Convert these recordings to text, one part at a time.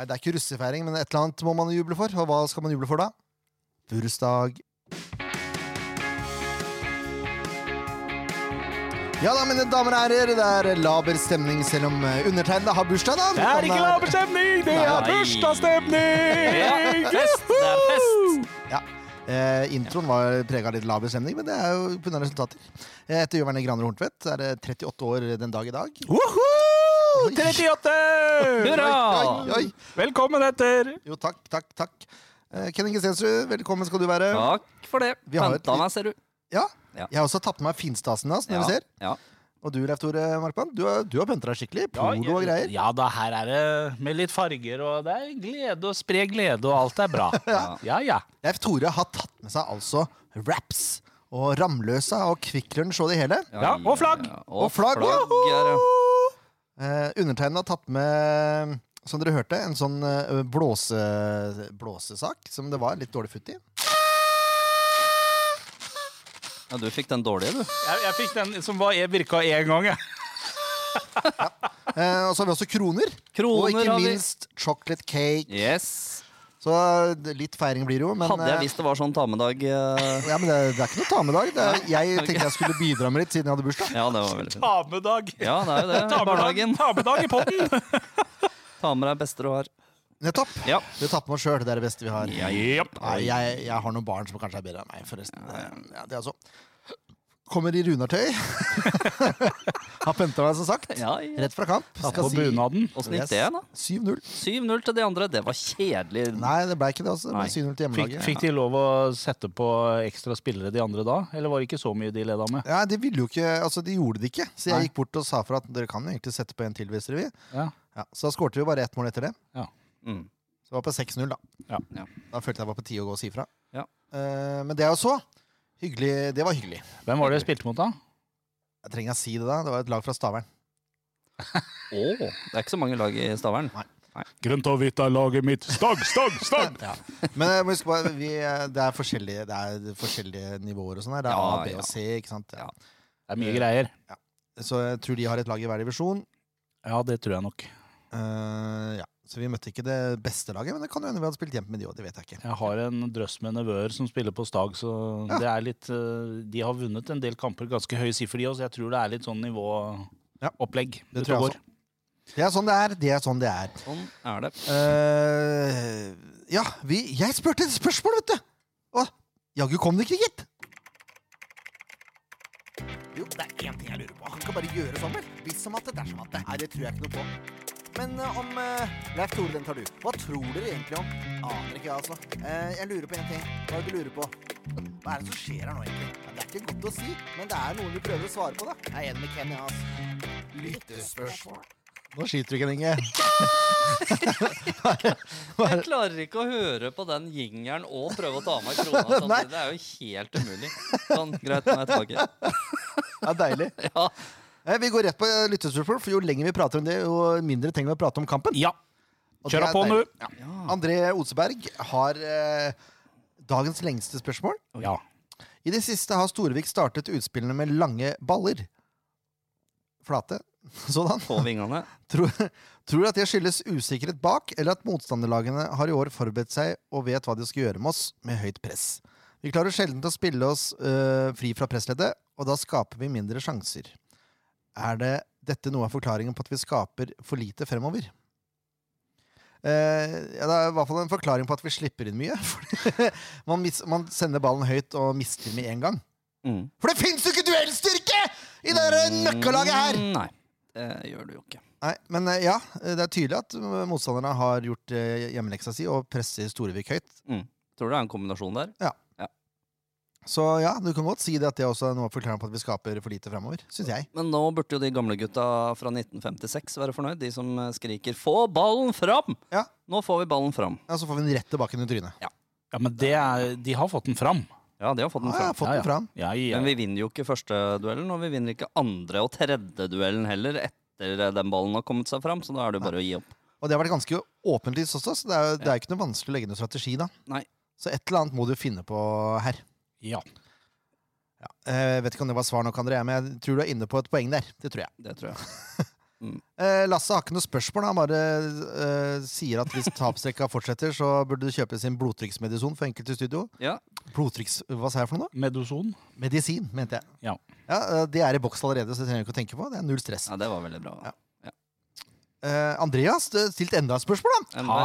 Nei, det er ikke russefeiring, men et eller annet må man juble for. Og hva skal man juble for da? Bursdag. Ja da, mine damer og herrer, det er laber stemning selv om eh, undertegnede har bursdag, da. Det er ikke eh, laber stemning, det er bursdagsstemning! Ja, fest! Det er fest! Ja. Eh, introen var prega av litt laber stemning, men det er jo pga. resultater. Jeg heter Jørn Graner Horntvedt. Er det 38 år den dag i dag. Woohoo! 38! Hurra! Oi, oi. Velkommen etter! Jo, takk, takk, takk. Eh, Ken Inge Stensrud, velkommen skal du være. Takk for det. Vi har et Venta litt- meg, ser du. Ja. Ja. Jeg har også tatt på meg finstasen hans, når Ja, vi ser. ja. Og du, Leif Tore Markmann, du har, du har pynta deg skikkelig. Polo og greier. Ja da, her er det med litt farger, og det er glede og spre glede, og alt er bra. Ja. Ja, ja. Leif Tore har tatt med seg altså wraps og Ramløsa og Kvikk Lunsj og det hele. Ja, og flagg. ja. Og Og flagg. flagg er det. Eh, Undertegnede har tatt med, som dere hørte, en sånn eh, blåse, blåsesak som det var litt dårlig futt i. Ja, du fikk den dårlige, du. Jeg, jeg fikk den som var, virka én gang, jeg. Eh, og så har vi også kroner. Kroner og ikke har vi. minst chocolate cake. Yes. Så eh, litt feiring blir det jo, men Hadde jeg eh, visst det var sånn ta med-dag uh... ja, men det, det er ikke noe ta med dag. Er, jeg tenkte jeg skulle bidra med litt siden jeg hadde bursdag. Ja, det var veldig fint. Ta med dag. Ja, det er jo det. Ta med ta med dag i potten. Ta med deg beste du har. Nettopp. Ja. Du tapper meg sjøl. Det er det beste vi har. Ja, yep. ja, jeg, jeg har noen barn som kanskje er bedre enn meg, forresten. Ja, det er altså. Kommer i runartøy. har pynta meg, som sagt. Ja, ja. Rett fra kamp. Ta Skal på bunaden. Åssen gikk det, da? 7-0. 7-0 til de andre. Det var kjedelig. Nei, det ble ikke det. altså. Det ble 7-0 til hjemmelaget. fikk de lov å sette på ekstra spillere de andre da? Eller var det ikke så mye de leda med? Ja, de ville jo ikke, altså de gjorde det ikke. Så jeg Nei. gikk bort og sa for at dere kan jo egentlig sette på en til hvis dere vil. Ja. Ja, så da skårte vi bare ett mål etter det. ja. Mm. Så det var på 6-0, da. ja. Ja. Da følte jeg det var på tide å gå og si fra. Ja. Uh, men det er jo så. Hyggelig. Det var hyggelig. Hvem var det du spilte mot, da? Jeg trenger jeg si det, da. Det var et lag fra Stavern. oh, det er ikke så mange lag i Stavern. Nei. Grønt og hvitt er laget mitt. Stag, stag, stag! Ja. Men husk bare, vi, eh, det, er forskjellige, det er forskjellige nivåer og sånn her. Det er Ja, A, B ja. og C, ikke sant. Ja. Ja. Det er mye greier. Så jeg tror de har et lag i hver divisjon. Ja, det tror jeg nok. Uh, ja. Så vi møtte ikke det beste laget, men det kan jo hende vi hadde spilt jevnt med de òg. Det vet jeg ikke. Jeg har en drøss med nevøer som spiller på Stag, så Ja. det er litt eh, De har vunnet en del kamper, ganske høye siffer, de òg, så jeg tror det er litt sånn Ja. nivåopplegg. Det tror jeg også. Det er sånn det er. Det er sånn det er. Sånn er det. Uh, ja, vi, jeg spurte et spørsmål, vet du! Og jaggu kom det ikke, gitt! Jo, det er én ting jeg lurer på. Han kan bare gjøre sånn, vel? Hvis som at det, dersom at det. Nei, det tror jeg ikke noe på. Men eh, om uh, Leif Tore, den tar du. Hva tror dere egentlig om? Aner ikke, altså. Eh, jeg lurer på én ting. Hva er det du lurer på? Hva er det som skjer her nå, egentlig? Det er ikke godt å si, men det er noen vi prøver å svare på, da. Jeg er enig med Ken, ja, altså. Lyttespørsmål. Nå skyter du, ikke, Inge. Jeg klarer ikke å høre på den jingeren og prøve å ta meg krona. Det er jo helt umulig. Sånn, greit, nå er jeg tilbake. er deilig. Ja. Eh, Vi går rett på eh, lyttespørsmål, for jo lenger vi prater om det, jo mindre trenger vi å prate om kampen. Ja. Kjør på nå. Ja. André Oseberg har eh, dagens lengste spørsmål. Ja. I det siste har Storevik startet utspillene med lange baller. Flate. Sådan. På vingene. Tror, tror at det skyldes usikkerhet bak, eller at motstanderlagene har i år forberedt seg og vet hva de skal gjøre med oss, med høyt press? Vi klarer sjelden å spille oss øh, fri fra pressleddet, og da skaper vi mindre sjanser. Er det dette noe av forklaringen på at vi skaper for lite fremover? Eh, ja, det er i hvert fall en forklaring på at vi slipper inn mye. Man, mis, man sender ballen høyt og mister med en gang. Mm. For det fins jo ikke duellstyrke i det møkkalaget her! Mm, Nei, det gjør du jo ikke. Nei, men eh, ja, det er tydelig at eh, motstanderne har gjort eh, hjemmeleksa si og presser Storevik høyt. Mm. Tror du det er en kombinasjon der? Så ja, du kan godt si det at det også er noe av forklaringen på at vi skaper for lite jeg. Men nå burde jo de gamle gutta fra 1956 være fornøyd. De som eh, skriker 'få ballen fram'! Ja, Nå får vi ballen fram. ja Så får vi den rett tilbake i trynet. ja, men det er, de har fått den fram. Ja, de har fått den Ja, jeg har fått den fram. Ja, ja. Men vi vinner jo ikke første duellen, og vi vinner ikke andre og tredje duellen heller etter den ballen har kommet seg fram, så da er det jo bare å gi opp. Og det har vært ganske åpent også, så det er, jo- det er ikke noe vanskelig å legge noe strategi da. Nei. Så et eller annet må du finne på her. Ja. Ja. Jeg vet ikke om det var svar nok, André, men jeg tror du er inne på et poeng der. Det tror jeg. Det tror jeg. Mm. Eh, Lasse har ikke noe spørsmål. Han bare uh, sier at hvis tapstrekka fortsetter, så burde du kjøpe sin blodtrykksmedisin for enkelte studio. Ja. Blodtrykks... Hva sa jeg for noe da? Medoson. Medisin, mente jeg. Ja. eh, Det er i boks allerede, så det trenger du ikke å tenke på. Det er null stress. ja, det var veldig bra. Ja. Uh, Andreas stilt enda et spørsmål. da Enda.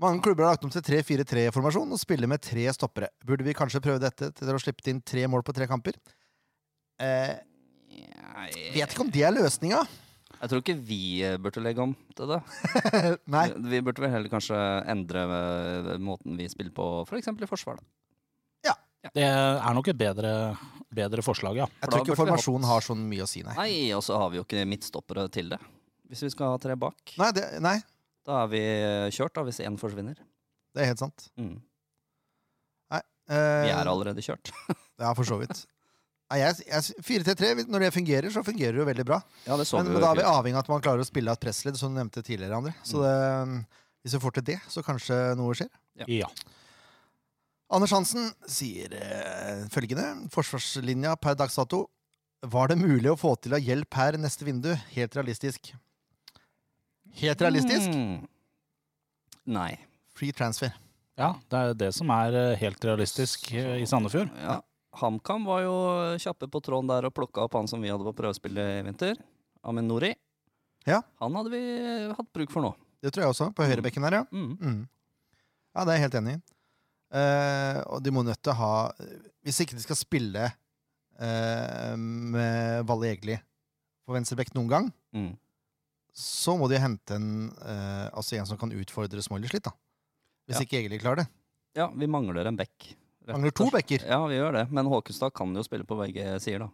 Mange klubber har lagt om til 3-4-3-formasjon og spiller med tre stoppere. Burde vi kanskje prøve dette til å slippe inn tre mål på tre kamper? Eh, vet ikke om det er løsninga. Jeg tror ikke vi eh, burde legge om til det. Nei. Vi burde vel heller kanskje endre eh, måten vi spiller på, f.eks. For i forsvar. Ja. Det er nok et bedre, bedre forslag, ja. Jeg For tror ikke formasjonen har så mye å si, nei. Nei, og så har vi jo ikke midtstoppere til det. Hvis vi skal ha tre bak, Nei, det, nei, da er vi kjørt da, hvis én forsvinner. det er helt sant. Mm. Eh, Vi er allerede kjørt. Ja, for så vidt. Nei, jeg, jeg, 4-3-3, når det fungerer, så fungerer det jo veldig bra. Ja, det så Men, vi men da er vi avhengig av at man klarer å spille av et pressledd, som du nevnte tidligere, André. Så det, hvis vi får til det, så kanskje noe skjer. Ja. Ja. Anders Hansen sier eh, følgende. Forsvarslinja per dags dato. Var det mulig å få til av hjelp her neste vindu? Helt realistisk. Helt realistisk? Mm. Nei. Free transfer. ja, det er det som er eh, helt realistisk eh, i Sandefjord. Ja. HamKam var jo kjappe på tråden der og plukka opp han som vi hadde på prøvespill i vinter. Amin Nori. Ja. Han hadde vi hatt bruk for nå. Det tror jeg også. På høyrebekken her, ja. Mm. Mm. Ja, det er jeg helt enig i. Eh, og de må nødt til å ha Hvis ikke de skal spille eh, med Valle Egli på venstrebekk noen gang, Mm. Så må de hente en, eh, altså en som kan utfordre Smoilers litt. da. Hvis Ja. ikke Egeli klarer det. Ja, vi mangler en bekk. rett Mangler to slett. bekker. Ja, vi gjør det. Men Håkenstad kan jo spille på begge sider, da.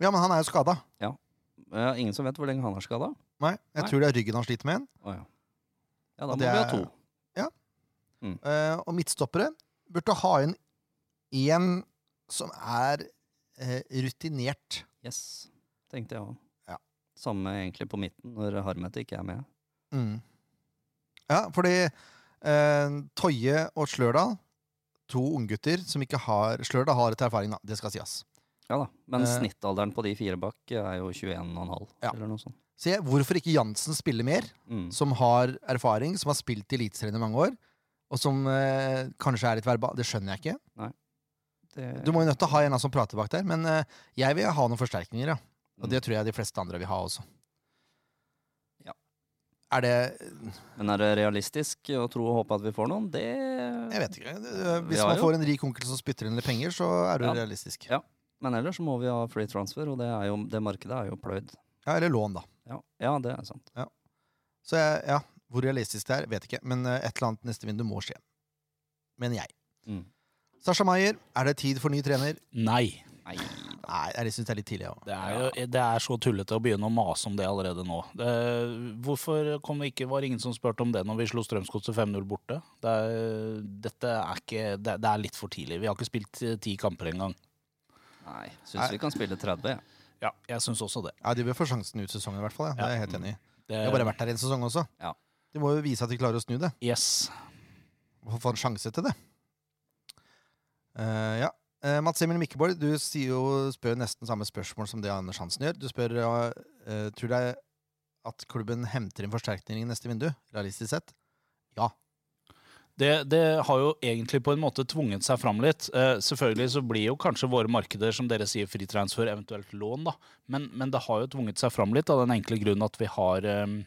Ja, men han er jo skada. Ja, ingen som vet hvor lenge han er skada? Nei, jeg Nei. tror det er ryggen han sliter med. en. Å ja. Ja, da Og må det vi ha er- to. Eh, og midtstoppere burde ha inn én som er eh, rutinert. Yes, tenkte jeg òg. Samme egentlig på midten, når Harmet ikke er med. Mm. Ja, fordi eh, Toje og Slørdal, to unggutter som ikke har Slørdal har et erfaring, da. Det skal sies. Ja da, Men Eh. snittalderen på de fire bak er jo 21,5, Ja. eller noe sånt. Se, hvorfor ikke Jansen spiller mer? Mm. Som har erfaring, som har spilt i Eliteserien i mange år. Og som eh, kanskje er litt verbal. Det skjønner jeg ikke. Det, Du må jo nødt til å ha en som prater bak der. Men eh, jeg vil ha noen forsterkninger, ja. Og det tror jeg de fleste andre vil ha også. Ja. Er det Men er det realistisk å tro og håpe at vi får noen? Det Jeg vet ikke. Hvis man får en rik onkel som spytter inn litt penger, så er det Ja. realistisk. Ja. Men ellers må vi ha free transfer, og det, er jo, det markedet er jo pløyd. Ja, eller lån, da. Ja, ja det er sant. Så jeg, ja, hvor realistisk det er, vet ikke. Men eh, et eller annet neste vindu må skje. Mener jeg. Mm. Sasha Maier, er det tid for ny trener? Nei. Nei Nei, jeg syns det er litt tidlig. Ja. Det er, jo, det er så tullete å begynne å mase om det allerede nå. Det, hvorfor kom det ikke, var det ingen som spurte om det når vi slo Strømsgodset 5-0 borte? Det er, dette er ikke, det, det er litt for tidlig. Vi har ikke spilt eh, ti kamper engang. Nei, Nei. syns vi kan spille 30, jeg. Ja, jeg syns også det. Ja, De bør få sjansen ut sesongen, i hvert fall. Ja. Det er jeg helt enig i. det De har bare vært der en sesong også. Ja. De må jo vise at de klarer å snu det. Yes. Og få en sjanse til det. Uh, ja. Eh, Mats Emil Mikkeborg, du jo, spør nesten samme spørsmål som det Anders Hansen gjør. Du spør uh, tror du at klubben henter inn forsterkninger i neste vindu, realistisk sett. Ja. Det, det har jo egentlig på en måte tvunget seg fram litt. Uh, selvfølgelig så blir jo kanskje våre markeder, som dere sier, fritransfer, eventuelt lån, da. Men, men det har jo tvunget seg fram litt av den enkle grunn at vi har eh,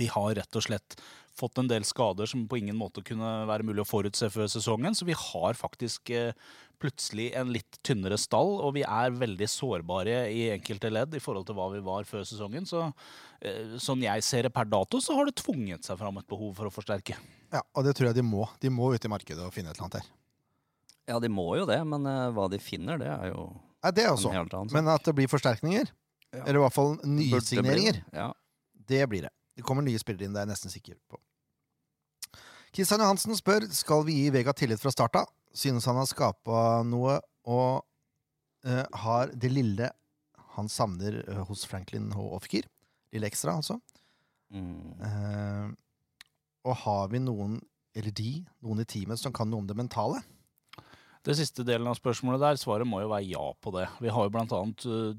vi har rett og slett fått en del skader som på ingen måte kunne være mulig å forutse før sesongen. Så vi har faktisk eh, plutselig en litt tynnere stall, og vi er veldig sårbare i enkelte ledd i forhold til hva vi var før sesongen. Så sånn jeg ser det per dato, så har det tvunget seg fram et behov for å forsterke. ja. Og det tror jeg de må. De må ut i markedet og finne et eller annet her. Ja, de må jo det, men eh, hva de finner, det er jo Nei, det en også. helt annen sak. Men at det blir forsterkninger, Ja. eller i hvert fall nye det bli? Ja. det blir det. Det kommer nye spillere inn, det er jeg nesten sikker på. Kristian Johansen spør skal vi gi Vega tillit fra starta. Synes han har skapa noe og uh, har det lille han savner uh, hos Franklin H. Ofker. Lille ekstra, altså. Mm. Uh, og har vi noen, eller de, noen i teamet som kan noe om det mentale? Det siste delen av spørsmålet der, svaret må jo være ja på det. Vi har jo bl.a.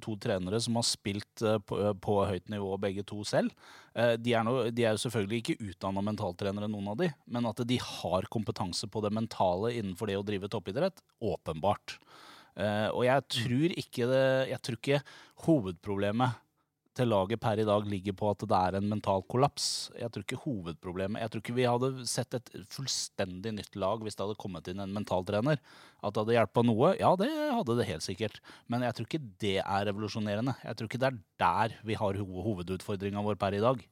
to trenere som har spilt eh, på, eh, på høyt nivå begge to selv. Eh, De er, no, de er jo selvfølgelig ikke utdanna mentaltrenere, noen av de, men at de har kompetanse på det mentale innenfor det å drive toppidrett, åpenbart. Eh, Og jeg tror ikke det Jeg tror ikke hovedproblemet til laget per i dag ligger på at det er en mental kollaps. Jeg tror ikke hovedproblemet Jeg tror ikke vi hadde sett et fullstendig nytt lag hvis det hadde kommet inn en mentaltrener. At det hadde hjulpet noe, ja det hadde det helt sikkert. Men jeg tror ikke det er revolusjonerende. Jeg tror ikke det er der vi har ho hovedutfordringa vår per i dag.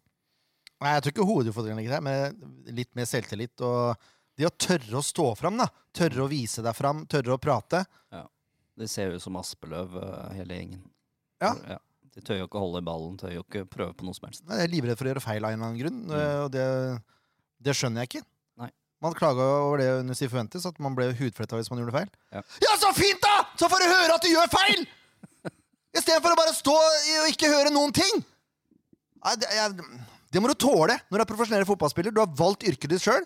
Nei, jeg tror ikke hovedutfordringen ligger der, men litt mer selvtillit og det å tørre å stå fram, da. Tørre å vise deg fram, tørre å prate. Det ser jo ut som aspeløv, eh, hele gjengen. Ja. Ja. De tør jo ikke holde i ballen, tør jo ikke prøve på noe som helst. Nei, Jeg er livredd for å gjøre feil av en eller annen grunn, Mm. og det, det skjønner jeg ikke. Nei. Man klaga over det under si forventes, at man ble hudfletta hvis man gjorde feil. Ja. ja, så fint, da! Så får du høre at du gjør feil! Istedenfor å bare stå og ikke høre noen ting. Nei, det, jeg, det må du tåle når du er profesjonell fotballspiller. Du har valgt yrket ditt sjøl.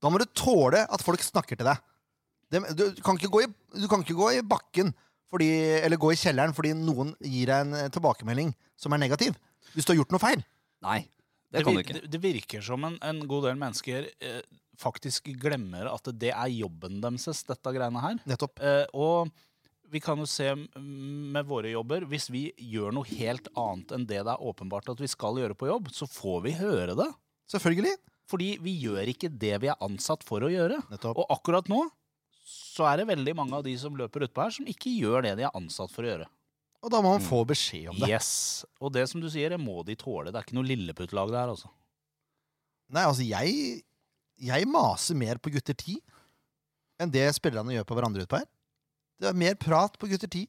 Da må du tåle at folk snakker til deg. Det, du, kan gå i, du kan ikke gå i bakken fordi, eller gå i kjelleren fordi noen gir deg en eh, tilbakemelding som er negativ. Hvis du har gjort noe feil. Nei, det kan du vir- ikke. Det, det virker som en, en god del mennesker eh, faktisk glemmer at det er jobben deres, dette greiene her. Nettopp. Eh, og vi kan jo se med våre jobber Hvis vi gjør noe helt annet enn det det er åpenbart at vi skal gjøre på jobb, så får vi høre det. Selvfølgelig. Fordi vi gjør ikke det vi er ansatt for å gjøre. Nettopp. Og akkurat nå så er det veldig mange av de som løper utpå her, som ikke gjør det de er ansatt for å gjøre. Og da må man få beskjed om det. Yes. Og det som du sier, det må de tåle. Det er ikke noe lilleputtlag der, altså. Nei, altså, jeg, jeg maser mer på gutter 10 enn det spillerne gjør på hverandre utpå her. Det er mer prat på gutter 10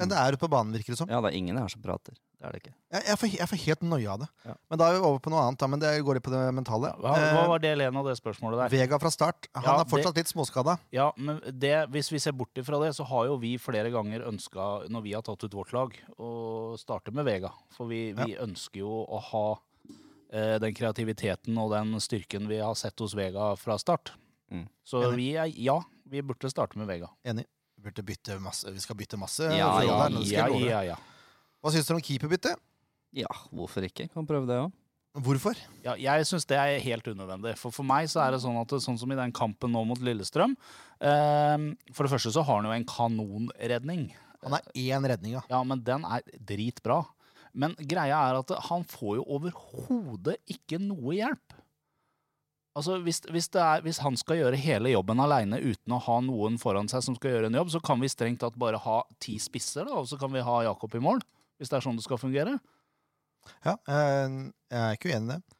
enn det er ute på banen, virker det som. Ja, det er ingen her som prater. Det er det ikke. Jeg, jeg, får, jeg får helt noia av det. Ja. Men da er vi over på noe annet. Da, men det går litt på det mentale. Hva, hva Eh, var del én av det spørsmålet der? Vega fra start. Han Ja, er fortsatt litt småskada. Ja, men det, Hvis vi ser bort ifra det, så har jo vi flere ganger ønska, når vi har tatt ut vårt lag, å starte med Vega. For vi, vi ønsker jo å ha eh, den kreativiteten og den styrken vi har sett hos Vega fra start. Mm. Så Enig. vi er, ja, vi burde starte med Vega. Enig. Vi, burde bytte masse, vi skal bytte masse. Ja, ja, ja, ja, ja. Hva syns dere om keeperbytte? Ja, hvorfor ikke? Kan prøve det òg. Hvorfor? Ja, jeg syns det er helt unødvendig. For for meg så er det sånn at det, sånn som i den kampen nå mot Lillestrøm eh, For det første så har han jo en kanonredning. Han er én redning, ja. Ja, men den er dritbra. Men greia er at han får jo overhodet ikke noe hjelp. Altså, hvis, hvis, det er, hvis han skal gjøre hele jobben aleine uten å ha noen foran seg som skal gjøre en jobb, så kan vi strengt tatt bare ha ti spisser, da, og så kan vi ha Jakob i mål. Hvis det er sånn det skal fungere. Ja, eh, jeg er ikke uenig i det.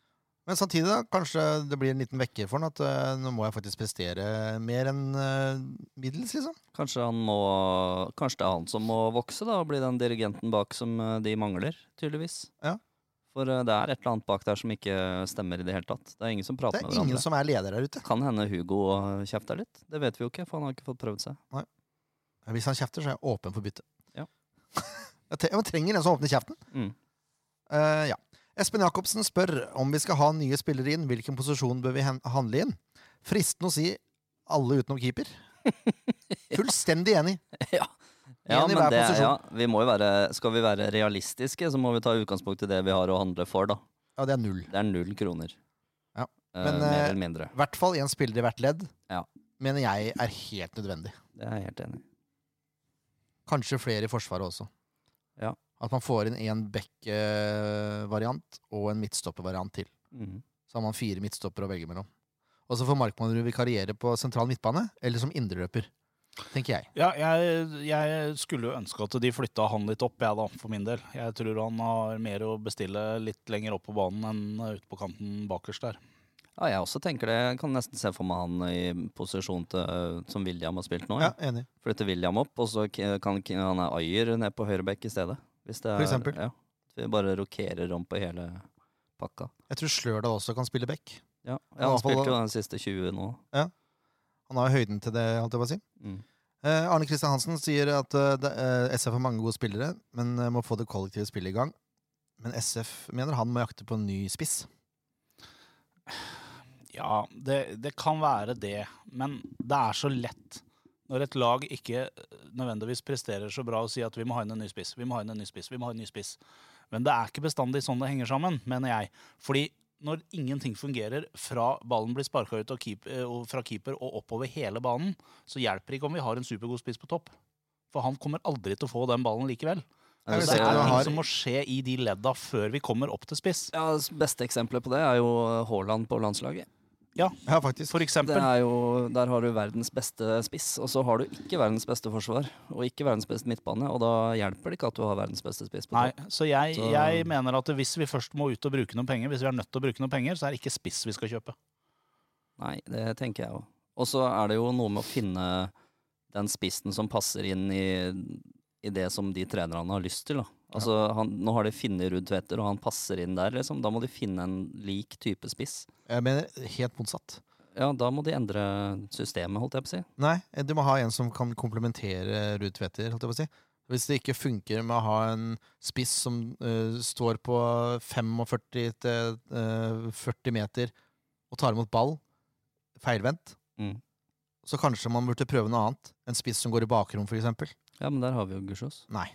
Men samtidig, da, kanskje det blir en liten vekker for han at eh, nå må jeg faktisk prestere mer enn eh, middels, liksom. Kanskje, han må, kanskje det er han som må vokse da, og bli den dirigenten bak som de mangler, tydeligvis. Ja. For det er et eller annet bak der som ikke stemmer i det hele tatt. Det er ingen som prater med hverandre. Det er ingen hverandre. som er leder der ute. Kan hende Hugo kjefter litt. Det vet vi jo ikke, for han har ikke fått prøvd seg. Nei. Hvis han kjefter, så er jeg åpen for bytte. Ja. jeg trenger en som åpner kjeften. Mm. Uh, ja. Espen Jacobsen spør om vi skal ha nye spillere inn. Hvilken posisjon bør vi handle inn? Fristende å si alle utenom keeper. Fullstendig enig. ja. Ja, men det, ja, vi må jo være, skal vi være realistiske, så må vi ta utgangspunkt i det vi har å handle for, da. Ja, det er null. Det er null kroner. Ja, Men, men, mer eh, eller mindre. I hvert fall én spiller i hvert ledd Ja. mener jeg er helt nødvendig. Det er jeg helt enig. Kanskje flere i Forsvaret også. Ja. At man får inn én back-variant og en midtstoppervariant til. Mm. Så har man fire midtstoppere å velge mellom. Og så får Markmannrud vikariere på sentral midtbane, eller som indreløper. Tenker jeg. Ja, jeg, jeg skulle ønske at de flytta han litt opp, jeg da, for min del. Jeg tror han har mer å bestille litt lenger opp på banen enn ute på kanten bakerst der. Ja, jeg også tenker det. Jeg kan nesten se for meg han i posisjon til, som William har spilt nå. Ja, Ja. enig. Flytte William opp, og så kan han er Ayer ned på høyre bekk i stedet. Hvis det er, For eksempel. Ja. Vi bare rokerer om på hele pakka. Jeg tror Slørdal også kan spille back. Ja, ja Han han spilte jo den siste 20 nå. Ja. Han har jo høyden til det, holdt jeg på å si. Mm. Eh, Arne Kristian Hansen sier at eh, eh, SF har mange gode spillere, men eh, må få det kollektive spillet i gang. Men SF mener han må jakte på en ny spiss. Ja, det, det kan være det, men det er så lett Når et lag ikke eh, nødvendigvis presterer så bra og sier at vi må ha inn en ny spiss, vi må ha inn en ny spiss, vi må ha en ny spiss. Men det er ikke bestandig sånn det henger sammen, mener jeg. Fordi når ingenting fungerer fra ballen blir sparka ut keep, eh, og fra keeper og oppover hele banen, så hjelper det ikke om vi har en supergod spiss på topp. For han kommer aldri til å få den ballen likevel. Så det er ting som må skje i de ledda før vi kommer opp til spiss. Ja, Beste eksempelet på det er jo Haaland på landslaget. Ja, faktisk. For Det eksempel. er jo, Der har du verdens beste spiss, og så har du ikke verdens beste forsvar. Og ikke verdens beste midtbane, og da hjelper det ikke at du har verdens beste spiss på Nei, så jeg, Så- jeg mener at hvis vi først må ut og bruke noen penger, hvis vi er nødt til å bruke noen penger, så er det ikke spiss vi skal kjøpe. Nei, det tenker jeg òg. Og så er det jo noe med å finne den spissen som passer inn i, i det som de trenerne har lyst til. da. Altså, han, Nå har de funnet Ruud Tveter, og han passer inn der. liksom. Da må de finne en lik type spiss. Jeg mener helt motsatt. Ja, da må de endre systemet, holdt jeg på å si. Nei, du må ha en som kan komplementere Ruud Tveter. holdt jeg på å si. Hvis det ikke funker med å ha en spiss som uh, står på 45 til eh, 40 meter og tar imot ball, feilvendt, Mm. så kanskje man burde prøve noe annet. En spiss som går i bakrom, f.eks. Ja, men der har vi jo Gussiås. Nei.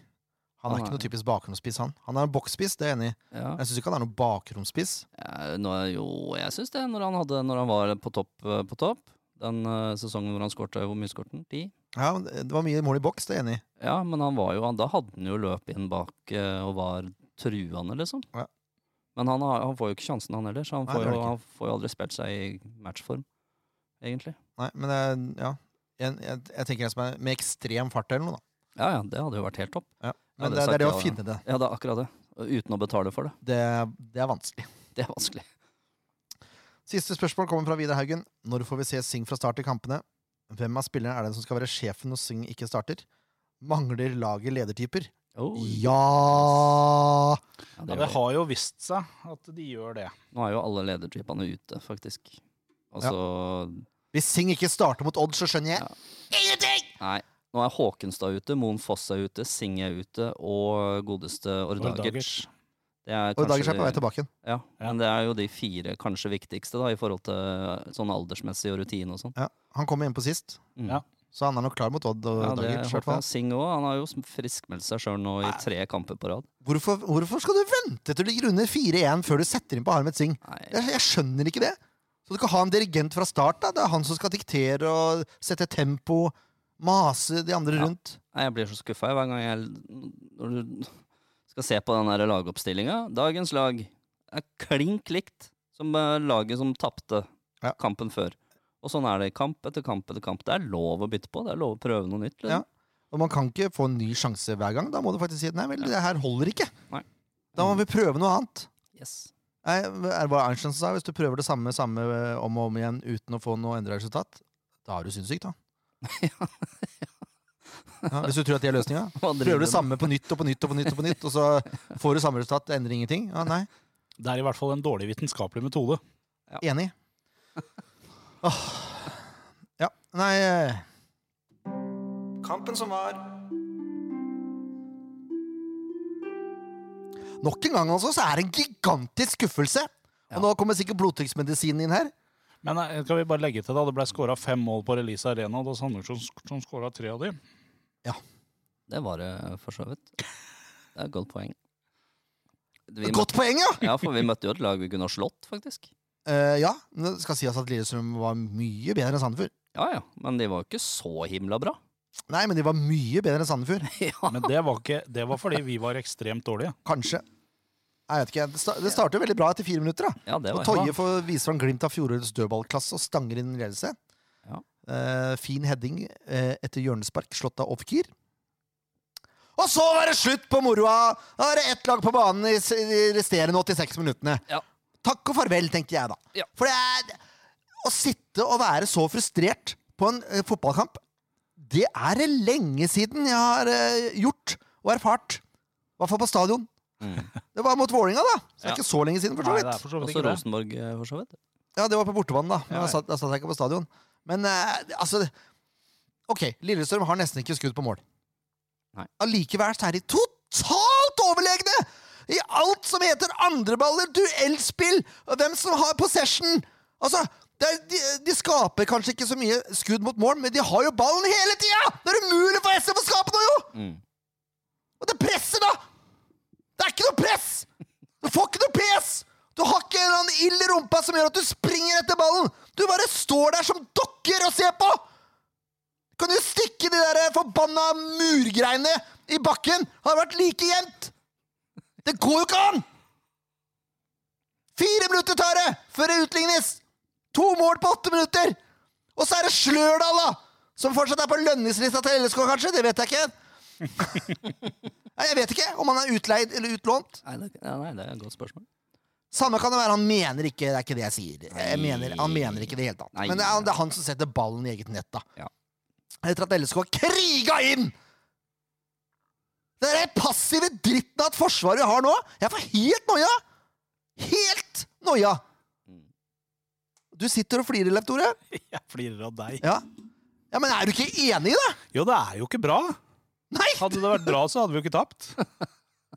Han er Han ikke noe typisk bakromspiss, han. Han er en boksspiss, det er jeg enig i. Ja. Jeg syns ikke han er noen bakromspiss. Ja, jo, jeg syns det, når han, hadde, når han var på topp. eh, På topp. Den uh, sesongen hvor han skårte Hvor mye skårte han? Ti? Ja, det var mye mål i boks, det er jeg enig i. Ja, men han var jo, han- da hadde han jo løp inn bak eh, og var truende, liksom. Ja. Men han, har, han får jo ikke sjansen, han heller, så han får, jo, han han får jo aldri spilt seg i matchform, egentlig. Nei, men det, ja. Jeg, jeg, jeg tenker en som er med ekstrem fart eller noe, da. Ja ja, det hadde jo vært helt topp. Ja. Ja, Men det det, det, er det å ja, finne det. Ja, det er akkurat det. Uten å betale for det. det. Det er vanskelig. Det er vanskelig. Siste spørsmål kommer fra Vidar Haugen. Når får vi se Sing fra start i kampene? Hvem av spillerne er det som skal være sjefen når Sing ikke starter? Mangler laget ledertyper? Oh, Ja! ja, det Ja, har jo vist seg at de gjør det. Nå er jo alle ledertypene ute, faktisk. Altså Hvis Sing ikke starter mot Odd, så skjønner jeg Ja. ingenting! Nei. Nå er Håkenstad ute, Moen Foss er ute, Sing er ute, og godeste Ordagic. Ordagic. Er kanskje er på vei tilbake igjen. Ja, men det er jo de fire kanskje viktigste da, i forhold til sånn aldersmessig og rutine og sånn. Ja. Han kom inn på sist, Mm. Ja. så han er nok klar mot Odd og Ja, Singe Dagers. i hvert håper fall. jeg. Sing òg. Han har jo friskmeldt seg sjøl nå i tre kamper på rad. Hvorfor, hvorfor skal du vente til du ligger under 4-1 før du setter inn på Harmet Singh? Jeg, jeg skjønner ikke det. Så du kan ha en dirigent fra start. da Det er han som skal diktere og sette tempo. Mase de andre Ja. rundt. Jeg blir så skuffa hver gang jeg Når du skal se på den lagoppstillinga. Dagens lag er klink likt som eh, laget som tapte Ja. kampen før. Og sånn er det kamp etter kamp etter kamp. Det er lov å bytte på. Det er lov å prøve noe nytt. Ja. Liksom. Og man kan ikke få en ny sjanse hver gang. Da må du faktisk si nei vel, det her holder ikke. Nei. Da må vi prøve noe annet. Yes. Nei, er det hva Einstein sa? Hvis du prøver det samme, samme eh, om og om igjen uten å få noe endra resultat, da er du sinnssyk, da. Ja, hvis du tror at det er løsninga. Prøver du det samme på nytt og på nytt og på nytt, og på nytt, og så får du samme resultat. Det endrer ingenting. Ja, nei. Det er i hvert fall en dårlig vitenskapelig metode. Enig. Åh. Ja, nei Kampen som var Nok en gang altså, så er det en gigantisk skuffelse. Ja. Og nå kommer sikkert blodtrykksmedisinen inn her. Men kan skal vi bare legge til da, det ble skåra fem mål på Release Arena, og det var Sandefjord som, som skåra tre av de. Det var det for så vidt. Det er et godt poeng. Vi Godt poeng, ja! ja, for vi møtte jo et lag vi kunne ha slått, faktisk. Uh, ja, men det skal sies at Lillestrøm var mye bedre enn Sandefjord. Ja ja, men de var jo ikke så himla bra. Nei, men de var mye bedre enn Sandefjord. ja. Men det var, ikke, det var fordi vi var ekstremt dårlige. Kanskje. Jeg vet ikke. Det sta- Det starter veldig bra etter fire minutter. da ja, det Og var Toje får vise fram glimt av fjorårets dødballklasse og stanger inn ledelse. Ja. Uh, fin heading uh, etter hjørnespark, slått av Ofkir. Og så var det slutt på moroa! Da var det ett lag på banen i de resterende 86 minuttene. Ja. Takk og farvel, tenkte jeg da. Ja. For det er Å sitte og være så frustrert på en uh, fotballkamp, det er det lenge siden jeg har gjort og erfart. I hvert fall på stadion. Mm. Det var mot Vålinga da. Så det er Ja. ikke så lenge siden, for så vidt. Også. Rosenborg, eh, for så vidt. Ja, det var på bortebanen, da. Men ja. satt, da satt jeg ikke på stadion. Men eh, altså Ok, Lillestrøm har nesten ikke skudd på mål. Nei. Allikevel så er de totalt overlegne i alt som heter andreballer, duellspill, og hvem som har possession. Altså, Det er, de, de skaper kanskje ikke så mye skudd mot mål, men de har jo ballen hele tida! Det er umulig for SF å skape noe, jo! Mm. Og det presset, da! Det er ikke noe press! Du får ikke noe pes! Du har ikke en eller annen ild i rumpa som gjør at du springer etter ballen! Du bare står der som dokker og ser på! Kan du stikke de der forbanna murgreiene i bakken? Har vært like jevnt! Det går jo ikke an! Fire minutter tar det før det utlignes! To mål på åtte minutter! Og så er det Slørdal, da! Som fortsatt er på lønningslista til LSK, kanskje? Det vet jeg ikke. Nei, Jeg vet ikke om han er utleid eller utlånt. Nei, det, ja, nei, det er et godt spørsmål. Samme kan det være. Han mener ikke Det er ikke det jeg sier. Jeg mener, han mener ikke det helt annet. hele tatt. Nei. Men det er, det er han som setter ballen i eget nett, da. Ja. Etter at LSK har kriga inn! Den der passive dritten av et forsvar vi har nå. Jeg får helt noia! Helt noia! Du sitter og flirer, Leif Tore. Jeg flirer av deg. Ja. ja, men er du ikke enig i det? Jo, det er jo ikke bra. Nei! Hadde det vært bra, så hadde vi jo ikke tapt.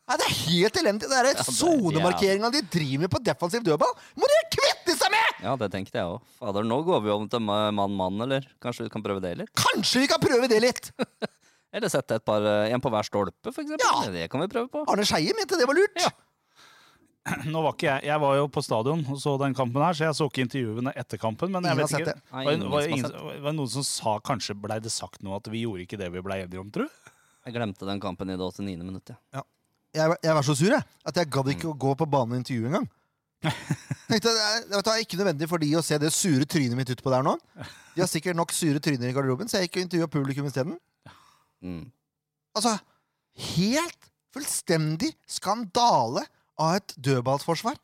Nei, det er helt elendig. Det er er- sonemarkeringa de driver med på defensiv dødball. må de kvitte seg med! Ja, det tenkte jeg òg. Fader, nå går vi om til mann-mann, eller? Kanskje vi kan prøve det litt? Kanskje vi kan prøve det litt? Eller sette et par, eh, en på hver stolpe, for eksempel. Ja. Det kan vi prøve på. Arne Skeie mente det var lurt. Ja. Nå var ikke jeg, jeg var jo på stadion og så den kampen her, så jeg så ikke intervjuene etter kampen. Men jeg Ingen vet ikke. sett det. Nei, Var, var, sett. var det noen som sa kanskje blei det sagt noe at vi gjorde ikke det vi blei enige om, tro? Jeg glemte den kampen i det 89. minuttet. Ja. Jeg, jeg var så sur jeg, at jeg gadd ikke å gå på banen og intervjue engang. Tenkte, det er- vet du, det er ikke nødvendig for de å se det sure trynet mitt utpå der nå. De har sikkert nok sure tryner i garderoben, så jeg gikk og intervjua publikum isteden. Mm. Altså, helt fullstendig skandale av et dødballsforsvar.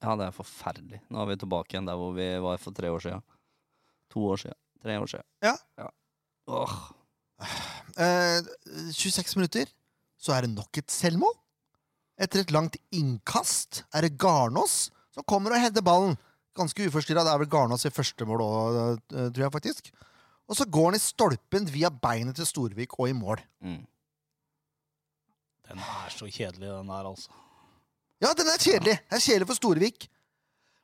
ja, det er forferdelig. Nå er vi tilbake igjen der hvor vi var for tre år siden. To år siden. Tre år siden. Ja. Åh. Eh, 26 minutter, så er det nok et selvmål. Etter et langt innkast er det Garnås som kommer og header ballen. Ganske uforstyrra. Det er vel Garnås i første mål òg, tror jeg faktisk. Og så går han i stolpen via beinet til Storvik og i mål. Mm. Den er så kjedelig, den der, altså. Ja, den er kjedelig. Den er kjedelig for Storvik.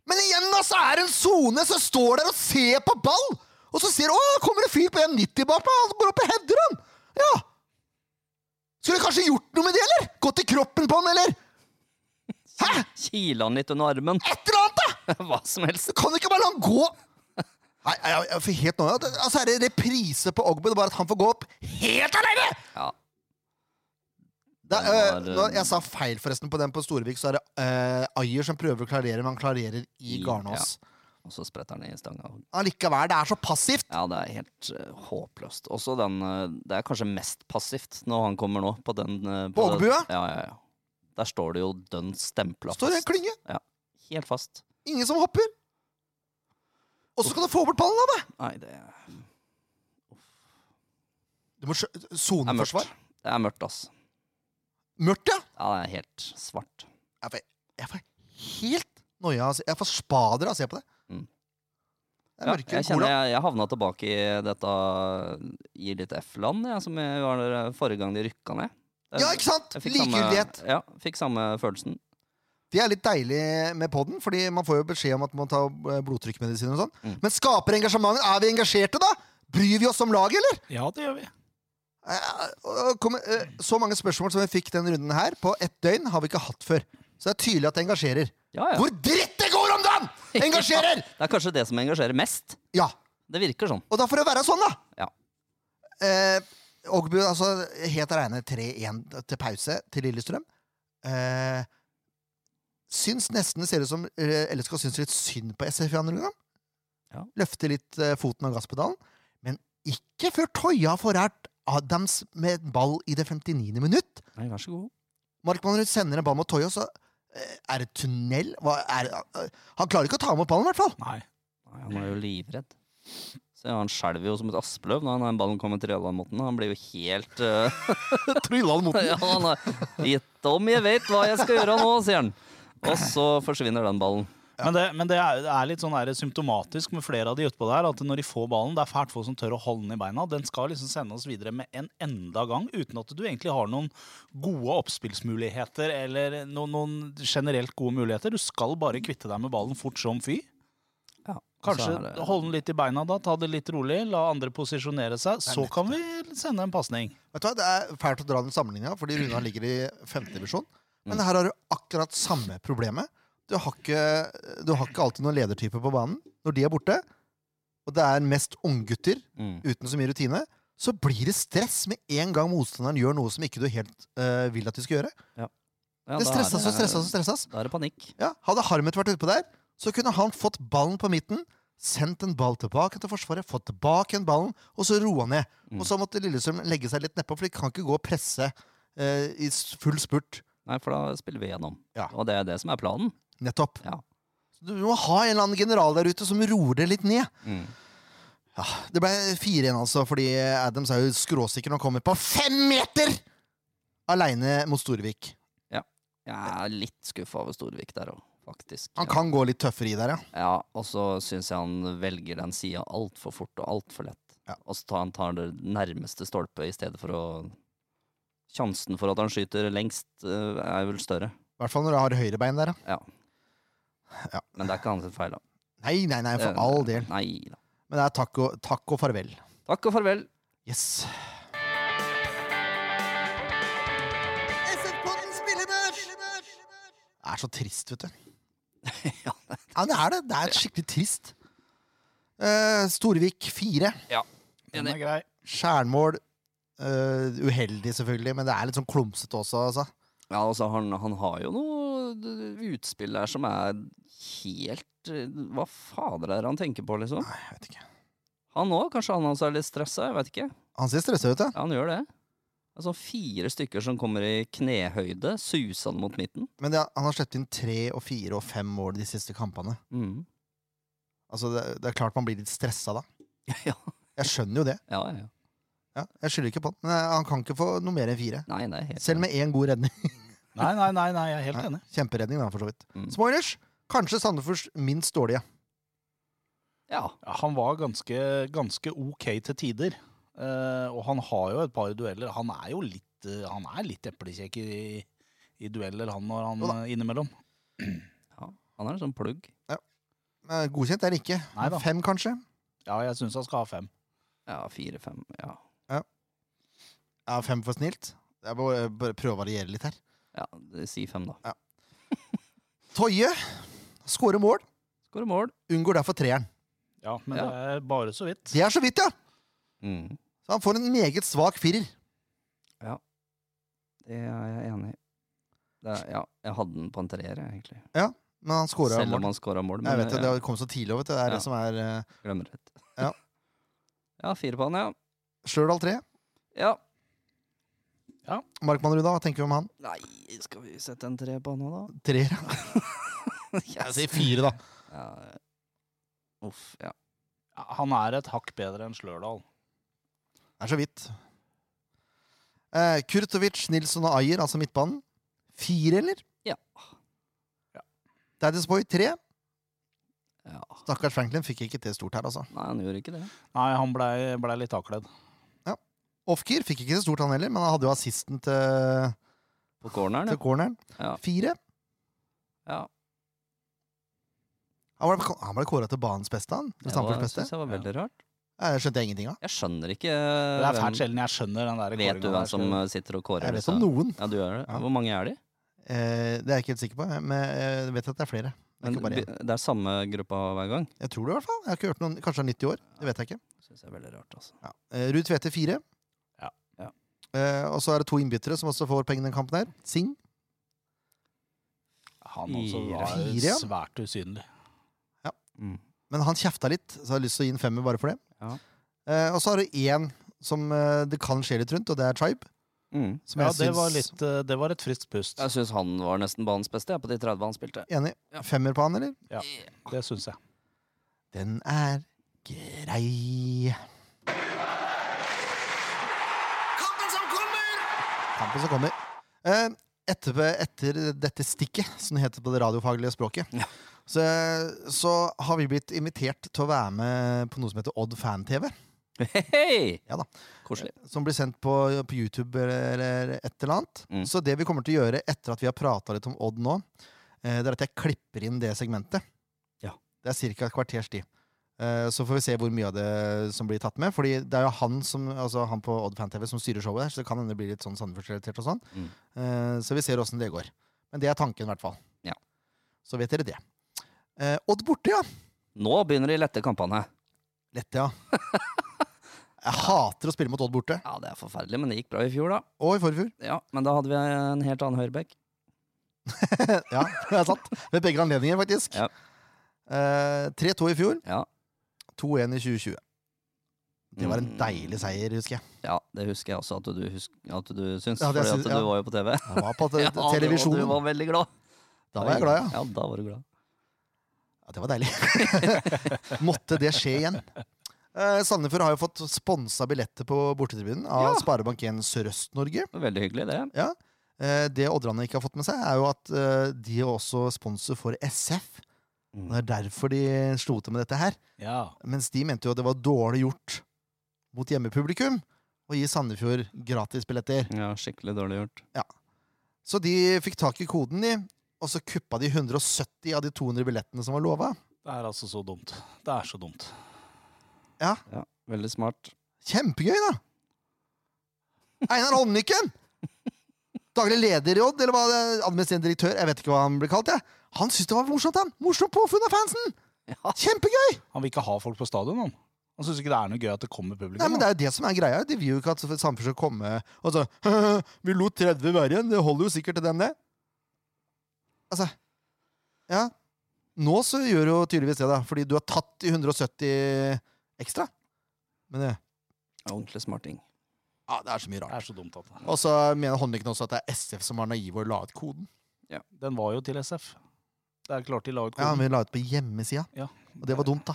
Men igjen, da, så er det en sone som står der og ser på ball! Og så ser du, å, det kommer en fyr på 1,90 bak meg, han går opp og header han! Ja! Skulle kanskje gjort noe med det, eller? Gått i kroppen på han, eller? Hæ? Kile han litt under armen. Et eller annet, da! Hva som helst. Kan Du ikke bare la han gå! Nei, jeg, jeg, for får helt noe. Altså, er det reprise på Ogbu, bare at han får gå opp helt alene! Ja. Er, øh, øh, jeg sa feil forresten på den på Storvik, så er det øh, Ayer som prøver å klarere, men han klarerer i I- Garnås. Og så spretter han i stanga. Allikevel, det er så passivt. Ja, det er helt uh, håpløst. Også den uh, Det er kanskje mest passivt når han kommer nå, på den uh, På Ågebua? Ja, ja, ja. Der står det jo dønn stempla Står i en klynge. Helt fast. Ingen som hopper. Og så kan du få bort ballen av det? Nei, det er Du må. Soneforsvar. Det er mørkt, ass. Mørkt, ja. Ja, det er helt svart. Jeg får, jeg får helt noia. av å se- Jeg får spader av å se på det. Ja, jeg enn kjenner jeg, jeg havna tilbake i dette Gi litt F-land, ja, som jeg var der forrige gang de rykka ned. Jeg, Ja, ikke sant? Likegyldighet. Ja, fikk samme følelsen. Det er litt deilig med podden, fordi man får jo beskjed om at man tar blodtrykkmedisin. blodtrykkmedisiner og sånn. Mm. Men skaper engasjementet? Er vi engasjerte, da? Bryr vi oss om laget, eller? Ja, det gjør vi. Eh, eh, Så mange spørsmål som vi fikk denne runden her, på ett døgn, har vi ikke hatt før. Så det er tydelig at det engasjerer. Ja, ja. Hvor dritt det går! Engasjerer! Det er kanskje det som engasjerer mest. Ja. Det virker sånn. Og da får det være sånn, da. Ja. Eh, Ogbu, altså helt aleine 3-1 til pause til Lillestrøm. Eh, syns nesten det ser ut som eh, LSK syns litt synd på SF i andre omgang. Ja. Løfter litt eh, foten av gasspedalen. Men ikke før Toya får ært Adams med ball i det 59. minutt. Nei, vær så god. Markmann sender en ball mot Toya, så er det tunnel? Er, det? han klarer ikke å ta imot ballen, i hvert fall. Nei. Nei, han er jo livredd. Så Han skjelver jo som et aspeløv når den ballen kommer trilla mot den. Han blir jo helt uh, Trylla mot den. ja, han er, Gitt om jeg vet hva jeg skal gjøre nå, sier han. Og så forsvinner den ballen. Men, det, men det, er, det er litt sånn der symptomatisk med flere av de utpå der, at når de får ballen, det er fælt få som tør å holde den i beina. Den skal liksom sende oss videre med en enda gang, uten at du egentlig har noen gode oppspillsmuligheter eller noen, noen generelt gode muligheter. Du skal bare kvitte deg med ballen fort som fy. Kanskje Så er det- holde den litt i beina, da. Ta det litt rolig. La andre posisjonere seg. Så kan vi sende en pasning. Vet du hva, Det er fælt å dra den sammenligninga, fordi Runa ligger i femtedivisjon. Men Mm. her har du akkurat samme problemet. Du har ikke, du har ikke alltid noen ledertype på banen. Når de er borte, og det er mest unggutter Mm. uten så mye rutine, så blir det stress med en gang motstanderen gjør noe som ikke du helt uh, vil at de skal gjøre. Ja, Det da er stressas og stressas og stressas. Da er det panikk. Ja, hadde Harmet vært utpå der, så kunne han fått ballen på midten, sendt en ball tilbake til Forsvaret, fått tilbake en ballen, og så roa ned. Mm. Og så måtte Lillestrøm legge seg litt nedpå, for de kan ikke gå og presse uh, i full spurt. Nei, for da spiller vi gjennom. Ja. Og det er det som er planen. Nettopp. Ja. Du må ha en eller annen general der ute som roer det litt ned. Mm. Ja, det ble fire igjen, altså, fordi Adams er jo skråsikker når han kommer på fem meter! Aleine mot Storvik. Ja. Jeg er litt skuffa over Storvik der òg, faktisk. Han kan gå litt tøffere i der, ja. Ja, og så syns jeg han velger den sida altfor fort og altfor lett. Ja. Og så tar han tar det nærmeste stolpe i stedet for å Sjansen for at han skyter lengst, eh, er vel større. I hvert fall når du har høyrebein der, ja. Ja. Men det er ikke hans feil, da. Nei, nei, nei, for all del. Nei da. Men det er takk og, takk og farvel. Takk og farvel. Yes. Det er så trist, vet du. ja, Ja, det er det. Det er skikkelig trist. Uh, Storvik fire. Den er grei. Skjærmål. Uh, uheldig, selvfølgelig, men det er litt sånn klumsete også. Altså. Ja, altså, han, han har jo noe utspill der som er helt eh, Hva fader er det han tenker på, liksom? Nei, jeg vet ikke. Han òg? Kanskje han også er litt stressa? Jeg vet ikke. Han ser stressa ut, ja. Ja, han gjør det. Altså fire stykker som kommer i knehøyde, susende mot midten. Men det, han har sluppet inn tre og fire og fem mål de siste kampene. Mm. Altså, det, det er klart man blir litt stressa da. ja, Jeg skjønner jo det. ja, ja. Ja, jeg skylder ikke på han. Men eh, han kan ikke få noe mer enn fire. Nei, nei, helt Selv med én god redning. Nei, nei, nei, nei, jeg er helt Nei, enig. Kjemperedning, da, for så vidt. Mm. Smoilers, Kanskje Sandefjords minst dårlige. Ja. Ja, han var ganske, ganske ok til tider. Eh, og han har jo et par dueller. Han er jo litt, eh, han er litt eplekjekk i, i dueller, han når han Jo da. eh, innimellom. ja. Han er en sånn plugg. Eh, Godkjent er det ikke. Nei da. Fem, kanskje? Ja, jeg syns han skal ha fem. Ja, fire-fem. Ja. Ja, Fem for snilt. Jeg må eh, bare prøve å variere litt her. Ja, det- si fem, da. Toje skårer mål, Skårer mål. unngår derfor treeren. Ja, men Ja. det er bare så vidt. Det er så vidt, ja! Mm. Så han får en meget svak firer. Ja. Det er jeg enig i. Er, ja, jeg hadde den på en treer, egentlig. egentlig. Men han skåra Selv om han skåra mål. Jeg vet det, ja, det kom så tidlig vet du. Det er Ja. det som er uh, glemmer rett. Ja. ja, fire på han, ja. Stjørdal tre. Ja. Markmann Ruda, hva tenker vi om han? Nei, skal vi sette en tre på han nå, da? Treer, ja. Jeg sier fire, da. Ja. Uff, ja. Ja, han er et hakk bedre enn Slørdal. Det er så vidt. Eh, Kurtovic, Nilsson og Ayer, altså midtbanen. Fire, eller? Ja. Daddy's Boy tre. ja. Stakkars Franklin fikk ikke til stort her, altså. Nei, han gjorde ikke det. Nei, han blei ble litt avkledd. Offgear fikk ikke så stort, han heller, men han hadde jo assisten til, På corneren, til corneren. Ja. Fire. ja. Han ble, han ble kåra til banens beste, han. Det var, beste. synes jeg var veldig rart. Jeg skjønte jeg ingenting av. Jeg skjønner ikke Det er fælt sjelden jeg skjønner den der Vet du hvem som eh, sitter og kårer Jeg vet om noen. Ja, du gjør det. Ja. Hvor mange er de? Eh, det er jeg ikke helt sikker på, men jeg vet at det er flere. Det er Men det er samme gruppa hver gang? Jeg tror det, i hvert fall. Jeg har ikke hørt noen, Kanskje det er 90 år. Det vet jeg ikke. Synes jeg er veldig rart, altså. Ja. Eh, Ruud Tvedte fire. Ja. Ja. Eh, og så er det to innbyttere som også får pengene i den kampen her. Sing. Han også var Fire, ja. svært usynlig. Mm. Men han kjefta litt, så jeg har lyst til å gi en femmer bare for det. Ja. Eh, og så har du én som eh, det kan skje litt rundt, og det er Tribe. Mm. Som Ja, jeg det syns- var, litt, eh, det var et friskt pust. Jeg syns han var nesten banens beste jeg, på de 30 han spilte. Enig. Ja. Femmer på han, eller? Ja. Det syns jeg. Den er grei. Kampen som kommer! Kampen som kommer. Eh, etter, etter dette stikket, som det heter på det radiofaglige språket, Ja. så, så har vi blitt invitert til å være med på noe som heter Odd Fan-TV. Hei! Ja da. Koselig. Som blir sendt på, på YouTube eller, eller et eller annet. Mm. Så det vi kommer til å gjøre etter at vi har prata litt om Odd nå, eh, det er at jeg klipper inn det segmentet. Ja. Det er ca. et kvarters tid. Eh, Så får vi se hvor mye av det som blir tatt med. Fordi det er jo han som, altså han på Odd Fan TV som styrer showet så det kan hende det blir litt sånn Sandefjord-relatert og sånn. Mm. Eh, Så vi ser åssen det går. Men det er tanken, i hvert fall. Ja. Så vet dere det. Eh, Odd borte, ja. Nå begynner de lette kampene. Lette, ja. Jeg hater å spille mot Odd borte. Ja, det er forferdelig, men det gikk bra i fjor, da. Og i forfjor. Ja, Men da hadde vi en helt annen høyrebekk. ja, det er sant. Ved begge anledninger, faktisk. Ja. Eh, 3-2 i fjor, Ja. 2-1 i 2020. Det var en Mm. deilig seier, husker jeg. ja, det husker jeg også at du, husk, at du syns, Ja, fordi at at ja. du var jo på TV. Jeg var på te Ja, du- televisjonen. Du var veldig glad. Da var jeg glad, ja. Ja, da var du glad. ja det var deilig. Måtte det skje igjen. Eh, Sandefjord har jo fått sponsa billetter på bortetribunen av Ja. Sparebank1 Sørøst-Norge. Veldig hyggelig, det. Eh, det Oddrane ikke har fått med seg, er jo at eh, de er også sponsor for SF. Mm. Det er derfor de slo til med dette her. Ja. Mens de mente jo at det var dårlig gjort mot hjemmepublikum å gi Sandefjord gratisbilletter. Ja, skikkelig dårlig gjort. Så de fikk tak i koden, de. Og så kuppa de 170 av de 200 billettene som var lova. Det er altså så dumt. Det er så dumt. Ja, veldig smart. Kjempegøy, da! Einar Håndnykken! Daglig leder i Odd, eller hva det er, administrerende direktør, jeg vet ikke hva han blir kalt. Jeg. Han syntes det var morsomt, han! Morsomt påfunn av fansen! Ja. Kjempegøy! Han vil ikke ha folk på stadion, han. Han syns ikke det er noe gøy at det kommer publikum. Nei, men. Det er jo det som er greia. De vil jo ikke at samfunnet skal komme og så Vi lot 30 være igjen, det holder jo sikkert til dem, det. Altså Ja. Nå så gjør du jo tydeligvis det, da, fordi du har tatt i 170 ekstra. Men det, Ordentlig smarting. Ja, det er så mye rart. Det er så dumt at Og så mener Håndlykken også at det er SF som var naive og la ut koden. Ja, Den var jo til SF. Det er klart de la ut koden. Ja, Men vi la ut på hjemmesida. Ja. Og det var dumt, da.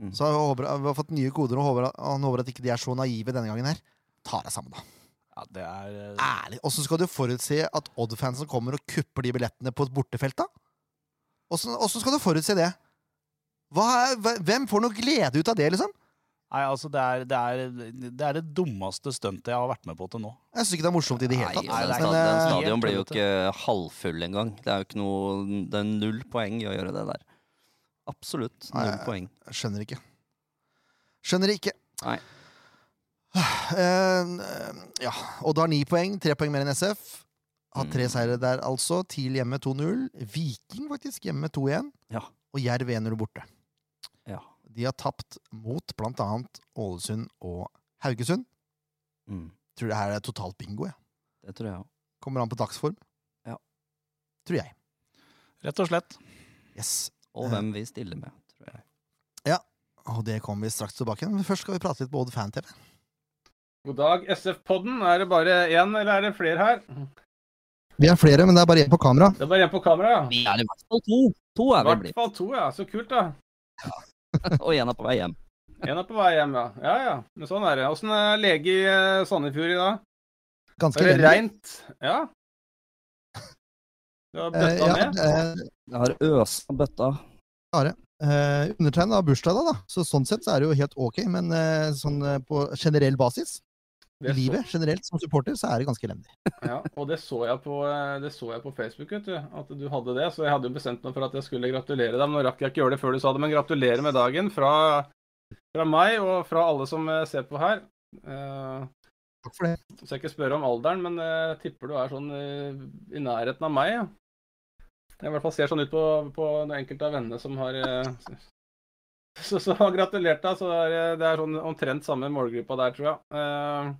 Mm. Så håper, vi har fått nye koder, og håper, han håper at ikke de er så naive denne gangen her. Ta deg sammen, da. Ja, det er eh, Ærlig. Åssen skal du forutse at Odd-fansen kommer og kupper de billettene på et bortefelt, da? Åssen skal du forutse det? Hva- hvem får noe glede ut av det, liksom? Nei, altså, det er det, er, det er det dummeste stuntet jeg har vært med på til nå. Jeg syns ikke det er morsomt i det hele tatt. Nei, Nei, Men, den eh, stadion blir jo ikke halvfull engang. Det er jo ikke noe Det er null poeng i å gjøre det der. Absolutt null Nei. poeng. jeg skjønner ikke. Skjønner ikke. Nei. Uh, ja, Odd har ni poeng, tre poeng mer enn SF. Har tre Mm. seire der, altså. TIL hjemme 2-0. Viking faktisk hjemme 2-1. Ja. Og Jerv 1-0 borte. Ja. De har tapt mot blant annet Ålesund og Haugesund. Mm. Tror det her er totalt bingo. jeg. Det tror jeg òg. Kommer an på dagsform. Ja. Tror jeg. Rett og slett. Yes. Og hvem vi stiller med, tror jeg. Ja, Og det kommer vi straks tilbake til. Men først skal vi prate litt på Odd Fan-TV. God dag, SF-podden. Er det bare én, eller er det flere her? Vi er flere, men det er bare én på kamera. Det er bare én på kamera, ja. Vi er i hvert fall to. To er vi hvert blitt. fall to, ja. Så kult, da. Og én er på vei hjem. Én er på vei hjem, ja. Ja ja. Men sånn er det. Åssen er lege i eh, Sandefjord i dag? Ganske Er det reint? Ja. Du har bøtta bøtta ja, med? Uh, Jeg har øsa bøtta. eh, undertegnet har bursdag da, da, så sånn sett så er det jo helt ok. Men uh, sånn eh, på generell basis, i livet så- generelt som supporter, så er det ganske elendig. Ja, og det så, jeg på, eh, det så jeg på Facebook, vet du. At du hadde det. Så jeg hadde jo bestemt meg for at jeg skulle gratulere deg. Men nå rakk jeg ikke gjøre det før du sa det. Men gratulerer med dagen fra, fra meg og fra alle som eh, ser på her. Uh, Takk for det. Så jeg ikke spørre om alderen, men jeg uh, tipper du er sånn uh, i nærheten av meg. Ja. Jeg i hvert fall ser sånn ut på, på enkelte av vennene som har så, så gratulert deg. Så det er, det er sånn omtrent samme målgruppa der, tror jeg.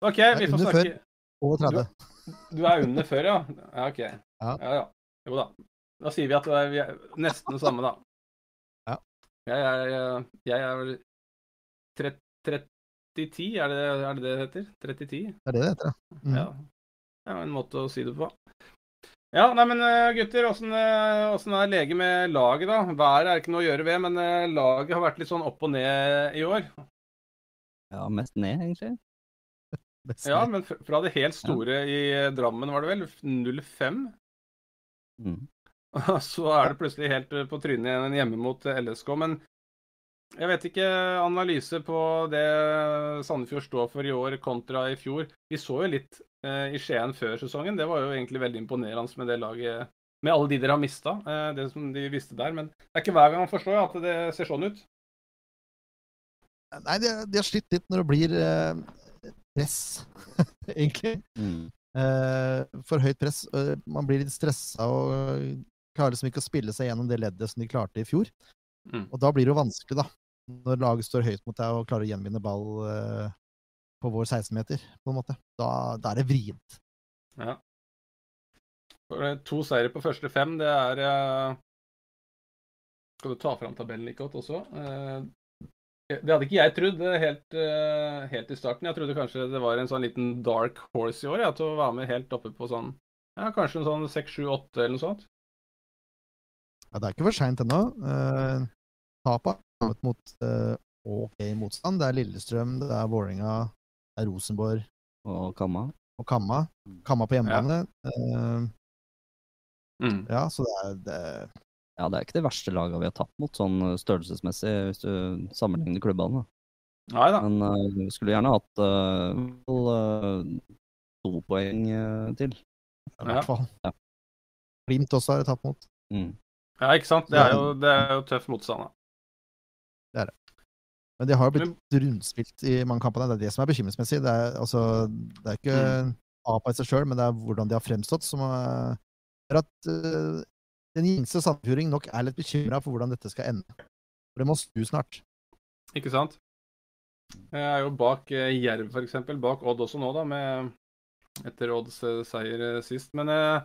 Eh, OK, vi får snakke snakke Over 30. Du er under før, ja? Ja, OK. Ja. ja, ja. Jo da. Da sier vi at er, vi er nesten det samme, da. Ja. Jeg er, eh, jeg er vel 30-10, er, det- er det det det heter? 30-10? Det er det det heter, ja. Mm. Ja. Det er en måte å si det på. Ja, nei, men eh, gutter, åssen eh, er lege med laget, da? Været er ikke noe å gjøre ved, men eh, laget har vært litt sånn opp og ned i år. Ja, mest ned, egentlig. Ja, men fra det helt store i Drammen, var det vel? 0-5? Mm. Så er det plutselig helt eh, på trynet igjen hjemme mot eh, LSK. Men jeg vet ikke analyse på det Sandefjord står for i år kontra i fjor. Vi så jo litt eh, i Skien før sesongen. Det var jo egentlig veldig imponerende med det laget. Med alle de dere har mista, eh, det som de visste der. Men det er ikke hver gang man forstår at det ser sånn ut. Nei, de, de har slitt litt når det blir eh, press, egentlig. Mm. Eh, for høyt press. Eh, man blir litt stressa og eh, klarer liksom ikke å spille seg gjennom det leddet som de klarte i fjor. Mm. Og da blir det jo vanskelig, da. Når laget står høyt mot deg og klarer å gjenvinne ball eh, på vår 16-meter, på en måte. Da, da er det vrient. Ja. Eh, To seire på første fem, det er Skal du ta fram tabellen like godt også? Det hadde ikke jeg trodd eh, helt, eh, helt i starten. Jeg trodde kanskje det var en sånn liten dark horse i år, ja, til å være med helt oppe på sånn ja, Kanskje en sånn 6-7-8 eller noe sånt. Ja, det er ikke for seint ennå. Uh, Tapet har kommet mot eh, OK motstand. Det er Lillestrøm, det er Vålerenga, det er Rosenborg Og Kamma. og Kamma. Kamma på hjemmebane. Eh, Mm. ja, så det er, det, Ja, det er ikke det verste laget vi har tatt mot, sånn eh, størrelsesmessig, hvis du sammenligner klubbene. da. Nei da. Men eh, vi skulle gjerne hatt uh, vel, eh, to poeng eh, til. i hvert fall. Ja. Glimt også har jeg tatt mot. Mm. Ja, ikke sant? Det er jo, det er jo tøff motstand. da. Men de har jo blitt rundspilt i mange kampene. Det er det som er bekymringsmessig. Det er, altså, det er ikke Mm. APA i seg sjøl, men det er hvordan de har fremstått som er er at eh, den gjengse sandfjording nok er litt bekymra for hvordan dette skal ende. For det må snu snart. Ikke sant? Jeg er jo bak eh, Jerv, f.eks. Bak Odd også nå, da, med, etter Odds eh, seier eh, sist. Men eh,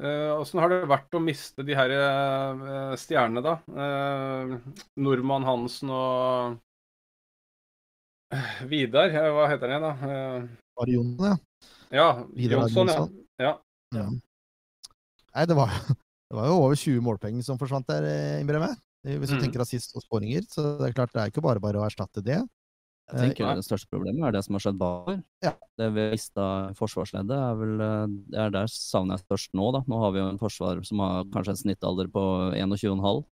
eh, har det vært å miste de her eh, stjernene, da? Eh, Nordmann Hansen og Vidar, hva heter han igjen, da? Eh, det Jonen, ja. ja, Vidar Jonsson, ja. Ja. Ja. Nei, det var, det var jo over 20 målpoeng som forsvant der, Imbreme. innbiller. Hvis du Mm. tenker assist og skåringer. Så det er klart, det er ikke bare bare å erstatte det. Jeg tenker ja. Det største problemet er det som har skjedd bakover. Ja. Det vi har mista i forsvarsleddet, er vel eh, Det er der savner jeg størst nå, da. Nå har vi jo en forsvar som har kanskje en snittalder på 21,5.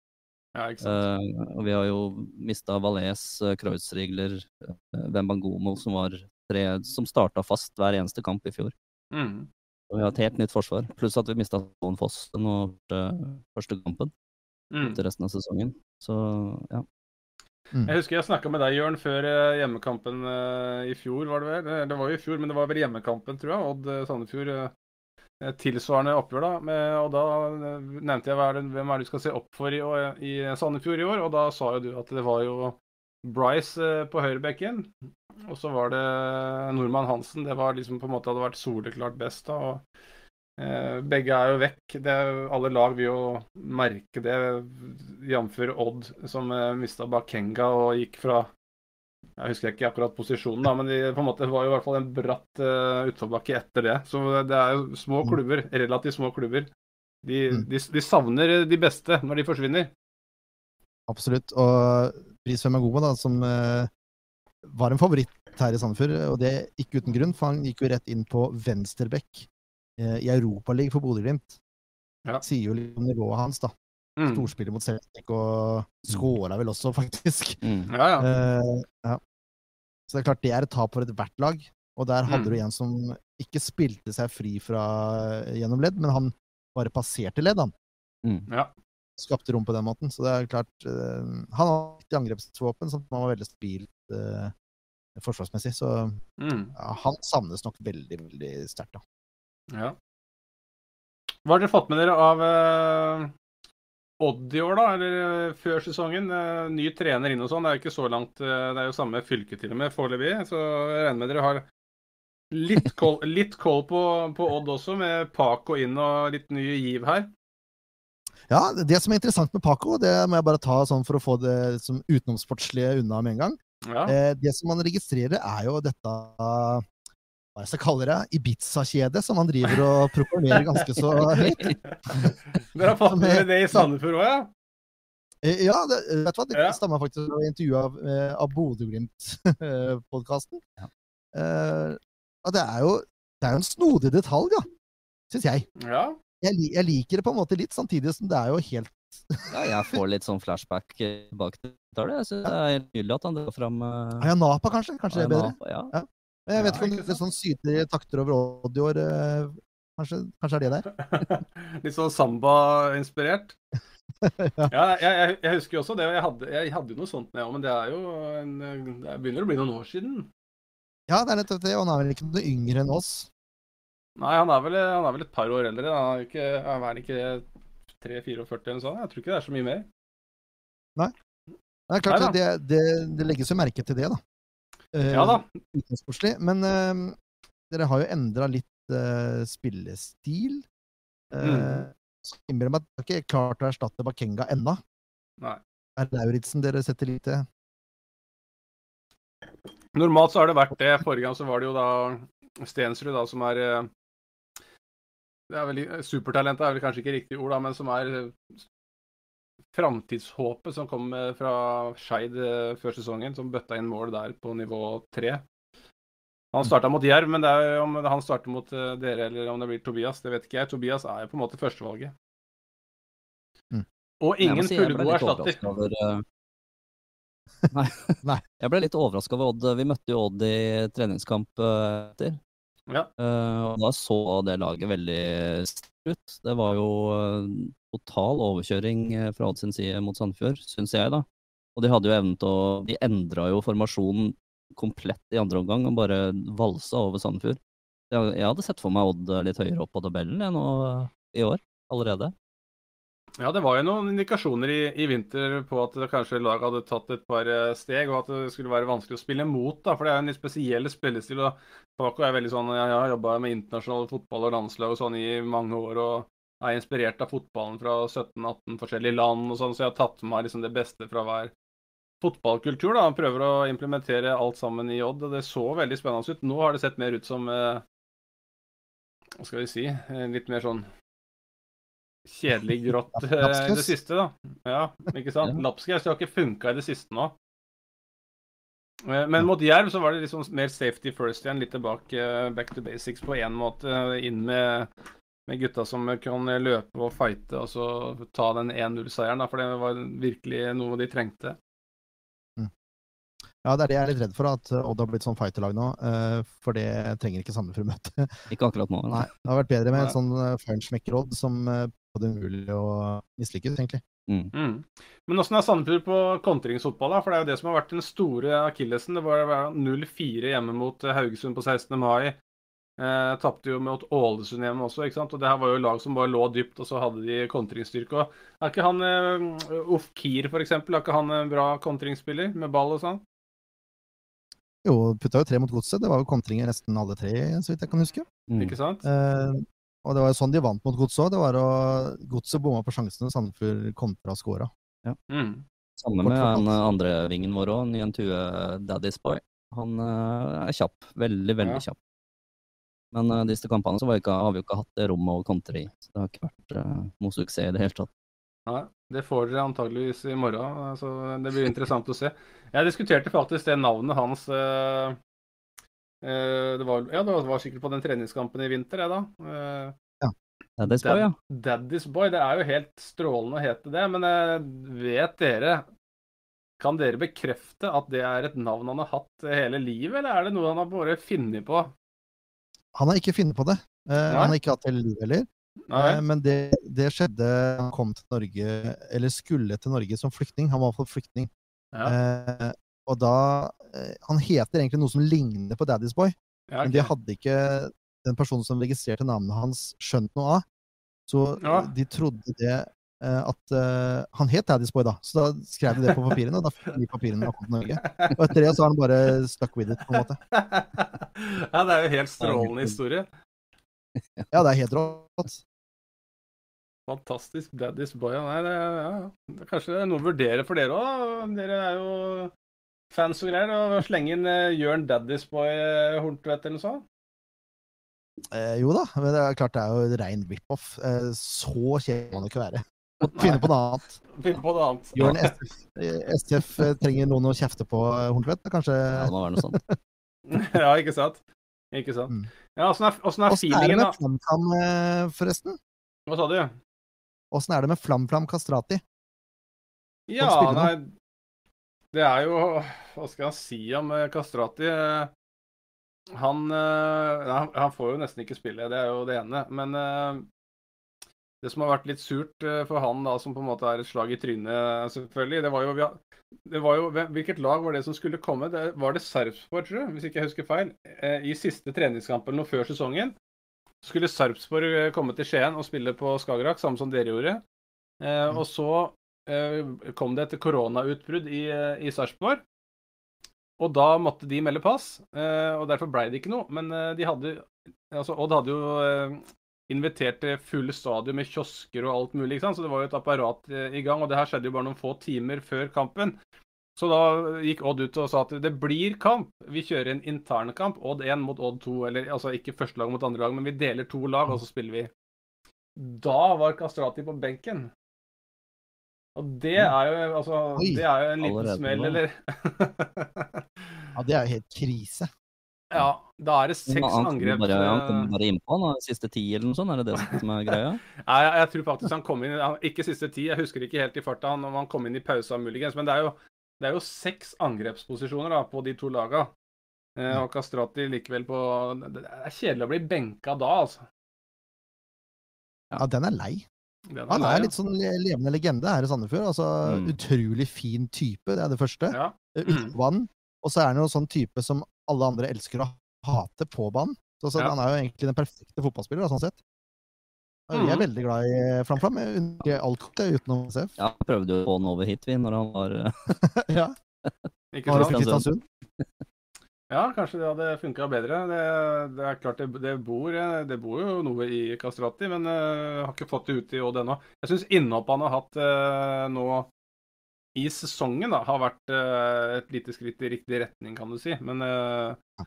ja, ikke sant. Uh, og vi har jo mista Valais, uh, Kreuzrigler, uh, Wembangomo, som var tre som starta fast hver eneste kamp i fjor. Mm. Og vi har et helt nytt forsvar. Pluss at vi mista Stålen Foss nå uh, første kampen Mm. til resten av sesongen. Så ja. Jeg husker jeg snakka med deg, Jørn, før eh, hjemmekampen eh, i fjor, var det vel? Eh, Det var jo i fjor, men det var vel hjemmekampen, tror jeg. Odd Sandefjord. eh, Tilsvarende oppgjør, da. Med, og da nevnte jeg hvem er det du skal se opp for i, i Sandefjord i år, og da sa jo du at det var jo Bryce eh, på høyrebekken. Og så var det Nordmann Hansen. Det var liksom på en måte hadde vært soleklart best. da, og Eh, begge er jo vekk. Det er, alle lag vil jo merke det, jf. Odd, som eh, mista Bakenga og gikk fra Jeg husker ikke akkurat posisjonen, da, men de, på en måte var jo i hvert fall en bratt uh, utforbakke etter det. Så det er jo små Mm. klubber, relativt små klubber. De, Mm. de, de savner de beste når de forsvinner. Absolutt. Og Pris Femagoma, da, som eh, var en favoritt her i Sandefjord, og det ikke uten grunn, for han gikk jo rett inn på venstrebekk eh, i Europaligaen for Bodø-Glimt. Ja. Sier jo litt om nivået hans, da. Mm. Storspiller mot Celtic, og skåra vel også, faktisk. Mm. Ja, ja. Uh, ja. Så det er klart det er et tap for ethvert lag. Og der hadde Mm. du en som ikke spilte seg fri fra gjennom ledd, men han bare passerte ledd, han. Mm. Ja. Skapte rom på den måten. Så det er klart eh, Han har et angrepsvåpen som han var veldig stabilt eh, forsvarsmessig. Så Mm. ja, han savnes nok veldig, veldig sterkt, da. Ja. Hva har dere fått med dere av uh, Odd i år, da? Eller før sesongen? Uh, ny trener inn og sånn. Det er jo ikke så langt. uh, det er jo samme fylke til og med foreløpig. Så jeg regner med dere har litt koll, litt koll på, på Odd også, med Paco inn og litt ny giv her. Ja, det som er interessant med Paco, det må jeg bare ta sånn for å få det som utenomsportslige unna med en gang. Ja. Eh, det som man registrerer, er jo dette hva jeg skal kalle det, Ibiza-kjedet, som han driver og proklamerer ganske så høyt. Dere har fått med det i Sandefjord òg, ja? Eh, Ja, det, vet du hva, det Ja. stammer faktisk fra intervjuet av, eh, av Bodø-Glimt-podkasten. Eh, og det er jo det er jo en snodig detalj, da, syns jeg. Ja. Jeg. Jeg liker det på en måte litt, samtidig som det er jo helt Ja, jeg får litt sånn flashback bak tilbake til det. Jeg synes det er helt nydelig at han drar fram uh, Napa kanskje? Kanskje det er bedre? Ja. Men jeg vet Ja, ikke om det er sånn sydlige takter over Odd uh, eh, Kanskje, kanskje er det der? Litt sånn samba-inspirert. Ja, jeg, jeg, jeg husker jo også det. Jeg hadde, jeg hadde jo noe sånt, jeg òg, men det er jo en, Det begynner å bli noen år siden. Ja, det er nettopp det, og han er vel ikke noe yngre enn oss. Nei, han er vel, han er vel et par år eldre. Han er ikke, er ikke 3-44 eller sånn. Jeg tror ikke det er så mye mer. Nei. Det er klart, Nei det, det, det legges jo merke til det, da. Eh, Ja da. Utensportslig. Men eh, dere har jo endra litt eh, spillestil. Uh, Mm. Innbiller meg at ikke er klart å erstatte Bakenga ennå. Er Lauritzen dere setter litt til? Normalt så har det vært det. Forrige gang så var det jo da Stensrud, da, som er eh, det er vel, Supertalentet er vel kanskje ikke riktig ord, da, men som er eh, framtidshåpet som kom eh, fra Skeid eh, før sesongen, som bøtta inn mål der på nivå tre. Han starta mot Jerv, men det er jo om han starter mot eh, dere eller om det blir Tobias, det vet ikke jeg. Tobias er jo på en måte førstevalget. Mm. Og ingen si fullgod erstatter. Over, uh... Nei. Nei. Jeg ble litt overraska over Odd. Vi møtte jo Odd i treningskamp eh, etter. Ja. Uh, og da så det laget veldig sterkt ut. Det var jo eh, total overkjøring eh, fra Odd sin side mot Sandefjord, syns jeg, da. Og de hadde jo evnen til å De endra jo formasjonen komplett i andre omgang og bare valsa over Sandefjord. Jeg, jeg hadde sett for meg Odd litt høyere opp på tabellen jeg nå i år allerede. Ja, det var jo noen indikasjoner i, i vinter på at det kanskje laget hadde tatt et par eh, steg, og at det skulle være vanskelig å spille mot. da, For det er jo en litt spesiell spillestil. og Paco er veldig sånn Jeg har jobba med internasjonal fotball og landslag og sånn i mange år, og er inspirert av fotballen fra 17-18 forskjellige land og sånn, så jeg har tatt med meg liksom det beste fra hver fotballkultur. da, prøver å implementere alt sammen i Odd, og det så veldig spennende ut. Nå har det sett mer ut som eh, Hva skal vi si? eh, Litt mer sånn kjedelig grått eh, i det siste, da. Ja, ikke sant? Ja. Lapskaus har ikke funka i det siste nå. Eh, Men mot Jerv så var det liksom mer safety first igjen, litt tilbake eh, back to basics på én måte. Inn med, med gutta som kan løpe og fighte og så ta den 1-0-seieren, da, for det var virkelig noe de trengte. Ja, det er det jeg er litt redd for, at Odd har blitt sånn fighterlag nå. eh, for det trenger ikke Sandefjord møte. Ikke akkurat nå. Nei, det har vært bedre med en sånn feinschmecker-Odd som på det umulige å mislykkes, egentlig. Mm. Mm. Men åssen er Sandefjord på kontringsfotball? da? For det er jo det som har vært den store akillesen. Det var var 0-4 hjemme mot eh, Haugesund på 16. mai. Eh, Tapte jo mot Ålesund hjemme også, ikke sant. Og det her var jo lag som bare lå dypt, og så hadde de kontringsstyrke. Og Er ikke han eh, Ofkir, for eksempel, er ikke han en bra kontringsspiller med ball og sånn? Jo, putta jo tre mot godset. Det var jo kontringer nesten alle tre, så vidt jeg kan huske. Mm. Ikke sant? Eh, og det var jo sånn de vant mot godset òg. Det var å Godset bomma på sjansene, Sandefjord kontra og Ja. Mm. Samme med den andre vingen vår òg, Nientue Daddy's Boy. Han eh, er kjapp. Veldig, veldig Ja. kjapp. Men uh, disse kampene så var ikke, har vi jo ikke hatt det rommet å kontre i. Så det har ikke vært uh, noe suksess i det hele tatt. Nei, det får dere antageligvis i morgen, så det blir interessant å se. Jeg diskuterte faktisk det navnet hans eh, eh, det var, Ja, det var sikkert på den treningskampen i vinter, jeg, da. Ja. Daddy's Boy, ja. Daddy's Boy, det er jo helt strålende å hete det, men eh, vet dere Kan dere bekrefte at det er et navn han har hatt hele livet, eller er det noe han har bare funnet på? Han har ikke funnet på det. Eh, han har ikke hatt hele livet heller. Nei? Eh, men det, det skjedde Han kom til Norge, eller skulle til Norge som flyktning. Han var i hvert fall flyktning. Ja, Eh, og da eh, Han heter egentlig noe som ligner på Daddy's Boy, ja, men det hadde ikke den personen som registrerte navnet hans, skjønt noe av. Så Ja. de trodde det eh, at uh, han het Daddy's Boy, da. Så da skrev de det på papirene, og da fikk de papirene og kom til Norge. Og etter det så har han bare stuck with it, på en måte. ja, det er jo helt strålende historie. Ja, det er helt rått. Fantastisk Daddy's Boy. ja. Nei, det, ja, ja. Kanskje det er noe å vurdere for dere òg. Dere er jo fans og greier. Og slenge inn uh, Jørn Daddy's Boy eh, Horntvedt eller noe sånt. Eh, jo da, men det er klart det er jo rein rip-off. Eh, så kjedelig må det ikke være. Må finne på noe annet. Finne på noe annet. Jørn STF, eh, trenger noen å kjefte på, Horntvedt. Kanskje Ja, det må være noe sånt. ja, ikke sant? Ikke sant. Mm. Ja, Åssen er, åssen er Åssen er det med? FlamFlam, forresten? Hva sa du? Åssen er det med FlamFlam Kastrati? Ja, nei Det er jo Hva skal jeg si om eh, Kastrati? Eh, Han, eh, han- han får jo nesten ikke spille, det er jo det ene. Men eh, Det som har vært litt surt eh, for han, da, som på en måte er et slag i trynet, selvfølgelig, det var jo, det var jo Hvilket lag var det som skulle komme? Det, var det Sarpsborg, tror jeg, hvis ikke jeg husker feil? Eh, I siste treningskampen noe før sesongen skulle Sarpsborg eh, komme til Skien og spille på Skagerrak, samme som dere gjorde. Eh, og så eh, kom det et koronautbrudd i, eh, i Sarpsborg. Og da måtte de melde pass, eh, og derfor ble det ikke noe. Men eh, de hadde altså Odd hadde jo eh, invitert til fulle stadion med kiosker og alt mulig, ikke sant? så det var jo et apparat eh, i gang. Og det her skjedde jo bare noen få timer før kampen. Så da gikk Odd ut og sa at det blir kamp. Vi kjører en internkamp. Odd 1 mot Odd 2. Eller altså ikke første lag mot andre lag, men vi deler to lag, og så spiller vi. Da var Kastrati på benken. Og det er jo altså Oi. Det er jo en liten smell, eller? Ja, det er jo helt krise. ja. Da er det seks han angrep. kommer bare, han eh, kommer bare innpå han, siste ti eller noe sånt, er det det som er greia? Nei, jeg, jeg tror faktisk han kom inn han- Ikke siste ti, jeg husker ikke helt i farta han- om han kom inn i pausa muligens, men det er jo, det er jo seks angrepsposisjoner da, på de to laga. Eh, og Kastrati likevel på Det er kjedelig å bli benka da, altså. Ja, den er lei. Den Han er litt sånn levende legende her i Sandefjord. Altså, Mm. Utrolig fin type, det er det første. ja. Eh, Ute banen. Og så er han jo sånn type som alle andre elsker å hate på banen. Så, så Ja. han er jo egentlig den perfekte fotballspiller, sånn sett. Og Vi er Mhm. veldig glad i Flam Flam, unntatt alt det utenom SF. Ja, prøvde jo å få han over hit, vi, når han var eh, ja, Ikke sant? Kristiansund. Ja, kanskje det hadde funka bedre. Det, det er klart det, det, bor, det bor jo noe i Kastrati, men uh, har ikke fått det ut i Odd ennå. Jeg syns innhoppet han har hatt uh, nå i sesongen, da, har vært uh, et lite skritt i riktig retning, kan du si. Men uh,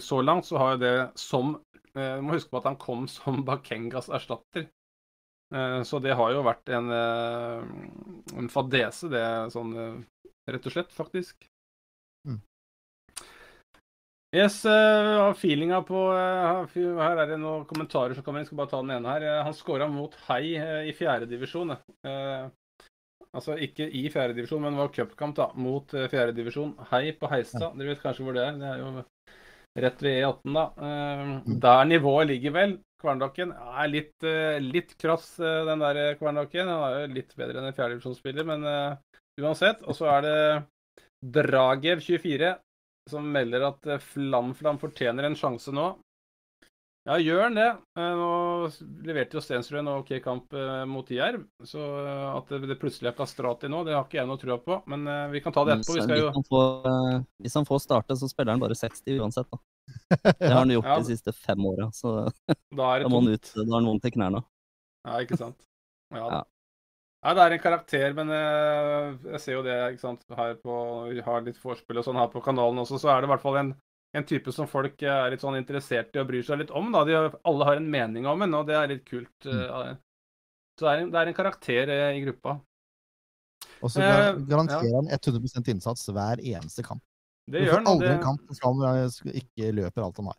så langt så har jo det som Du må huske på at han kom som Bakengas erstatter. Så det har jo vært en, en fadese, det sånn rett og slett, faktisk. Yes, uh, feelinga på uh, Her er det noen kommentarer som kommer inn. Skal bare ta den ene her. Uh, han scora mot Hei uh, i fjerdedivisjon. Uh, altså ikke i fjerdedivisjon, men var cupkamp da, mot uh, fjerdedivisjon. Hei på Heistad. Dere vet kanskje hvor det er? Det er jo rett ved E18, da. Eh, Mm. Der nivået ligger vel. Kverndakken er litt, eh, litt krass, eh, den der eh, Kverndakken. Han er jo litt bedre enn en fjerdedivisjonsspiller, men eh, uansett. Og så er det Dragev24 som melder at Flamflam Flam-Flam fortjener en sjanse nå. Ja, gjør han det? Eh, Nå leverte jo Stensrud en OK kamp eh, mot Jerv. Så eh, at det, det plutselig er Kastrati nå, det har ikke jeg noe trua på. Men eh, vi kan ta det etterpå. Vi skal jo hvis, han får, eh, hvis han får starte, så spiller han bare 60 uansett, da. Det har han gjort Ja. de siste fem åra, så Da er da må han ut. Da har han vondt i knærne. Ja, ikke sant. Ja, da. Ja. Det er en karakter, men jeg, jeg ser jo det ikke sant, her på har litt vorspiel og sånn her på kanalen også, så er det i hvert fall en, en type som folk eh, er litt sånn interessert i og bryr seg litt om. da. De, alle har en mening om en, og det er litt kult. Mm. Så det er en, det er en karakter eh, i gruppa. Og så Eh, gar- garanterer han 100% innsats hver eneste kamp. Det gjør han. han. får aldri det- en kamp hvor han eh, ikke løper alt han har.